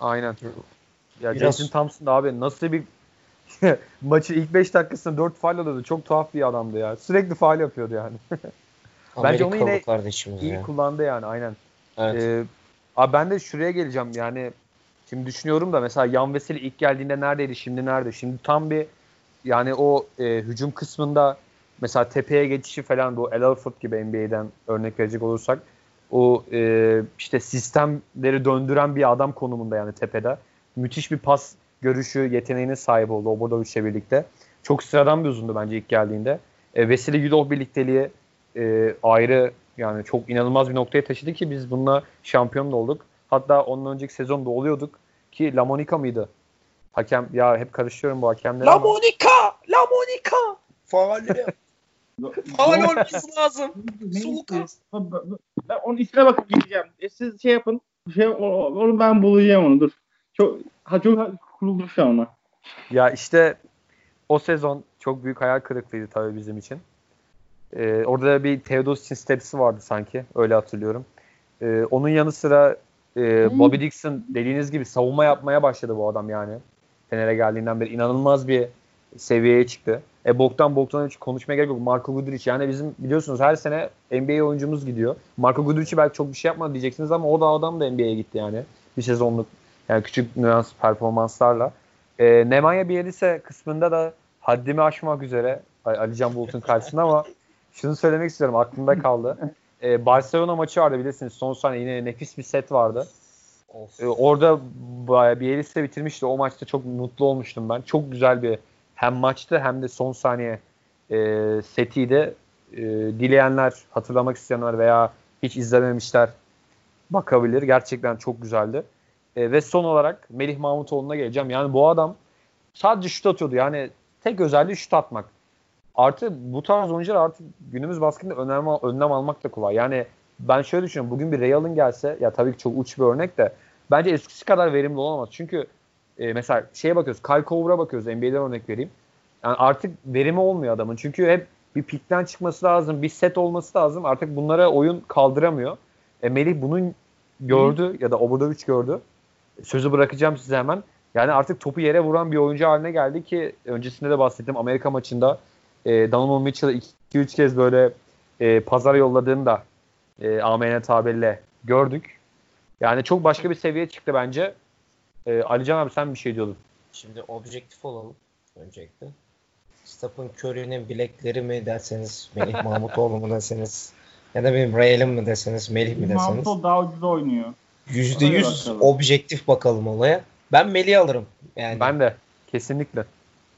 [SPEAKER 1] Aynen. Ya
[SPEAKER 2] Biraz-
[SPEAKER 1] Jason Thompson da abi nasıl bir [laughs] maçı ilk 5 dakikasında 4 faal alıyordu. Çok tuhaf bir adamdı ya. Sürekli faal yapıyordu yani. [laughs] Bence onu yine İyi
[SPEAKER 2] ya.
[SPEAKER 1] kullandı yani aynen.
[SPEAKER 2] Evet.
[SPEAKER 1] Ee, abi ben de şuraya geleceğim yani şimdi düşünüyorum da mesela Yan Veseli ilk geldiğinde neredeydi şimdi nerede? Şimdi tam bir yani o e, hücum kısmında mesela tepeye geçişi falan bu El Horford gibi NBA'den örnek verecek olursak o e, işte sistemleri döndüren bir adam konumunda yani tepede. Müthiş bir pas görüşü yeteneğine sahip oldu Obradovic'le birlikte. Çok sıradan bir uzundu bence ilk geldiğinde. E, Veseli Yudov birlikteliği e, ayrı yani çok inanılmaz bir noktaya taşıdı ki biz bununla şampiyon da olduk. Hatta ondan önceki sezonda oluyorduk ki La Monica mıydı? Hakem ya hep karıştırıyorum bu hakemleri
[SPEAKER 2] La
[SPEAKER 1] ama
[SPEAKER 2] Monica! La Monica! Faal faal olması lazım. Sulukas.
[SPEAKER 3] Ben onun ismine bakıp gideceğim. E siz şey yapın. Şey, onu ben bulacağım onu dur. Çok, ha, çok kuruldu şu an ona.
[SPEAKER 1] ya işte o sezon çok büyük hayal kırıklığıydı tabii bizim için. Ee, orada bir Theodosic'in stepsi vardı sanki. Öyle hatırlıyorum. Ee, onun yanı sıra e, Bobby Dixon dediğiniz gibi savunma yapmaya başladı bu adam yani. Fener'e geldiğinden beri inanılmaz bir seviyeye çıktı. E Bogdan Bogdanovic konuşmaya gerek yok. Marko Guduric yani bizim biliyorsunuz her sene NBA oyuncumuz gidiyor. Marko Guduric'i belki çok bir şey yapmadı diyeceksiniz ama o da adam da NBA'ye gitti yani. Bir sezonluk yani küçük nüans performanslarla. E, Nemanja Bjelica kısmında da haddimi aşmak üzere Ali Can Bulut'un karşısında ama şunu söylemek istiyorum aklımda kaldı. E, Barcelona maçı vardı bilirsiniz. Son saniye yine nefis bir set vardı.
[SPEAKER 2] Of.
[SPEAKER 1] E, orada bayağı Bielitsa bitirmişti. O maçta çok mutlu olmuştum ben. Çok güzel bir hem maçtı hem de son saniye e, setiydi. E, dileyenler, hatırlamak isteyenler veya hiç izlememişler bakabilir. Gerçekten çok güzeldi. E, ve son olarak Melih Mahmutoğlu'na geleceğim. Yani bu adam sadece şut atıyordu. Yani tek özelliği şut atmak. Artı bu tarz oyuncular artık günümüz basketinde önlem, önlem almak da kolay. Yani ben şöyle düşünüyorum. Bugün bir Ray Allen gelse ya tabii ki çok uç bir örnek de bence eskisi kadar verimli olamaz. Çünkü e, mesela şeye bakıyoruz. Kyle Korver'a bakıyoruz. NBA'den örnek vereyim. Yani artık verimi olmuyor adamın. Çünkü hep bir pikten çıkması lazım. Bir set olması lazım. Artık bunlara oyun kaldıramıyor. E, Melih bunun gördü ya da Obradovic gördü. Sözü bırakacağım size hemen. Yani artık topu yere vuran bir oyuncu haline geldi ki öncesinde de bahsettim Amerika maçında e, Donovan Mitchell'ı 2-3 kez böyle e, pazar yolladığını da e, AMN tabirle gördük. Yani çok başka bir seviye çıktı bence. E, Alican abi sen bir şey diyordun.
[SPEAKER 2] Şimdi objektif olalım öncelikle. Stephen Curry'nin bilekleri mi derseniz, Melih [laughs] Mahmutoğlu mu deseniz ya da benim Ray Allen mi deseniz, Melih mi deseniz.
[SPEAKER 3] Mahmutol daha ucuz oynuyor.
[SPEAKER 2] Yüzde
[SPEAKER 3] Hadi
[SPEAKER 2] yüz
[SPEAKER 3] bakalım.
[SPEAKER 2] objektif bakalım olaya. Ben Melih alırım. Yani
[SPEAKER 1] Ben de kesinlikle.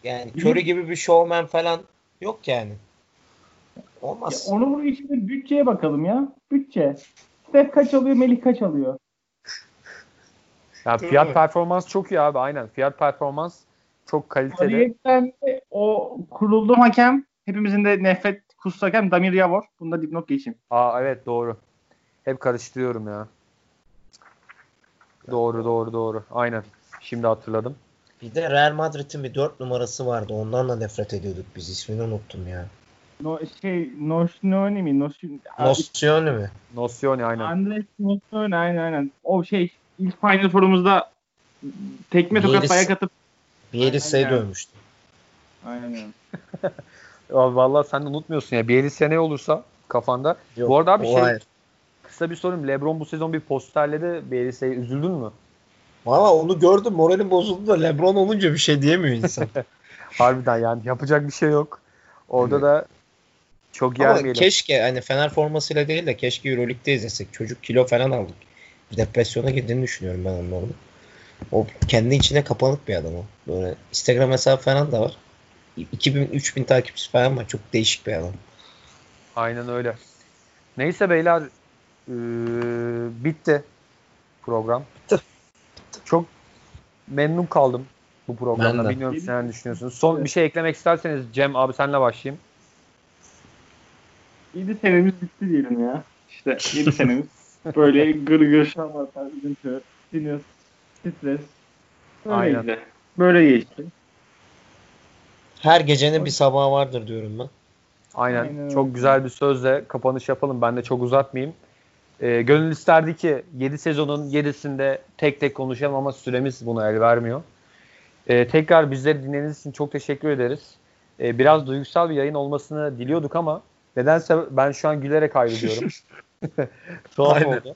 [SPEAKER 2] yani Curry gibi bir showman falan yok yani.
[SPEAKER 3] Ya
[SPEAKER 2] Olmaz.
[SPEAKER 3] onu bunun içinde bütçeye bakalım ya. Bütçe. Steph kaç alıyor, Melih kaç alıyor?
[SPEAKER 2] Değil
[SPEAKER 1] fiyat
[SPEAKER 2] mi?
[SPEAKER 1] performans çok iyi abi aynen. Fiyat performans çok kaliteli.
[SPEAKER 3] De o kurulduğum hakem hepimizin de nefret kustu hakem Damir Yavor. Bunda dipnot geçeyim.
[SPEAKER 1] Aa evet doğru. Hep karıştırıyorum ya. Doğru doğru doğru. Aynen. Şimdi hatırladım.
[SPEAKER 2] Bir de Real Madrid'in bir 4 numarası vardı. Ondan da nefret ediyorduk biz. İsmini unuttum ya.
[SPEAKER 3] No, şey, Noşnoni mi?
[SPEAKER 2] Nocioni mi?
[SPEAKER 1] Nocioni aynen.
[SPEAKER 3] Andres Noşnoni aynen aynen. O şey ilk Final Four'umuzda tekme tokat ayak atıp
[SPEAKER 2] Bielitsa'yı
[SPEAKER 3] Aynen.
[SPEAKER 2] dövmüştü.
[SPEAKER 3] aynen.
[SPEAKER 1] Abi [laughs] vallahi sen de unutmuyorsun ya. Bielitsa ne olursa kafanda.
[SPEAKER 2] Yok,
[SPEAKER 1] Bu arada abi
[SPEAKER 2] o
[SPEAKER 1] şey
[SPEAKER 2] hayır.
[SPEAKER 1] Kısa bir sorayım. LeBron bu sezon bir posterledi Bielitsa'yı. Üzüldün mü?
[SPEAKER 2] Valla onu gördüm. Moralim bozuldu da Lebron olunca bir şey diyemiyor insan. [laughs]
[SPEAKER 1] Harbiden yani yapacak bir şey yok. Orada
[SPEAKER 2] Evet.
[SPEAKER 1] da çok
[SPEAKER 2] Ama
[SPEAKER 1] yermeyelim.
[SPEAKER 2] keşke hani Fener formasıyla değil de keşke Euroleague'de izlesek. Çocuk kilo falan aldık. Depresyona girdiğini düşünüyorum ben onun orada. O kendi içine kapanık bir adam o. Böyle Instagram hesabı falan da var. 2000-3000 takipçisi falan var. Çok değişik bir adam.
[SPEAKER 1] Aynen öyle. Neyse beyler eee, bitti program.
[SPEAKER 2] Bitti.
[SPEAKER 1] Çok memnun kaldım bu programda. Bilmiyorum siz neler düşünüyorsunuz. Son bir şey eklemek isterseniz Cem abi senle başlayayım.
[SPEAKER 3] 7 senemiz bitti diyelim ya. İşte 7 senemiz. [laughs] Böyle gır gır şamarlar, üzüntü, sinir, stres. Böyle
[SPEAKER 1] Aynen.
[SPEAKER 3] Böyle geçti.
[SPEAKER 2] Her gecenin bir sabahı vardır diyorum ben.
[SPEAKER 1] Aynen.
[SPEAKER 3] Aynen
[SPEAKER 1] çok güzel bir sözle kapanış yapalım. Ben de çok uzatmayayım. Ee, gönül isterdi ki 7 sezonun 7'sinde tek tek konuşalım ama süremiz buna el vermiyor. Ee, tekrar bizleri dinlediğiniz için çok teşekkür ederiz. Ee, biraz duygusal bir yayın olmasını diliyorduk ama nedense ben şu an gülerek ayrılıyorum. [laughs] [laughs] Tuhaf oldu.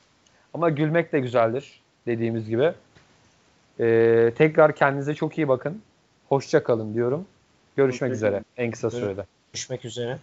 [SPEAKER 1] Ama gülmek de güzeldir dediğimiz gibi. Ee, tekrar kendinize çok iyi bakın. Hoşça kalın diyorum. Görüşmek üzere en kısa sürede.
[SPEAKER 2] Görüşmek üzere.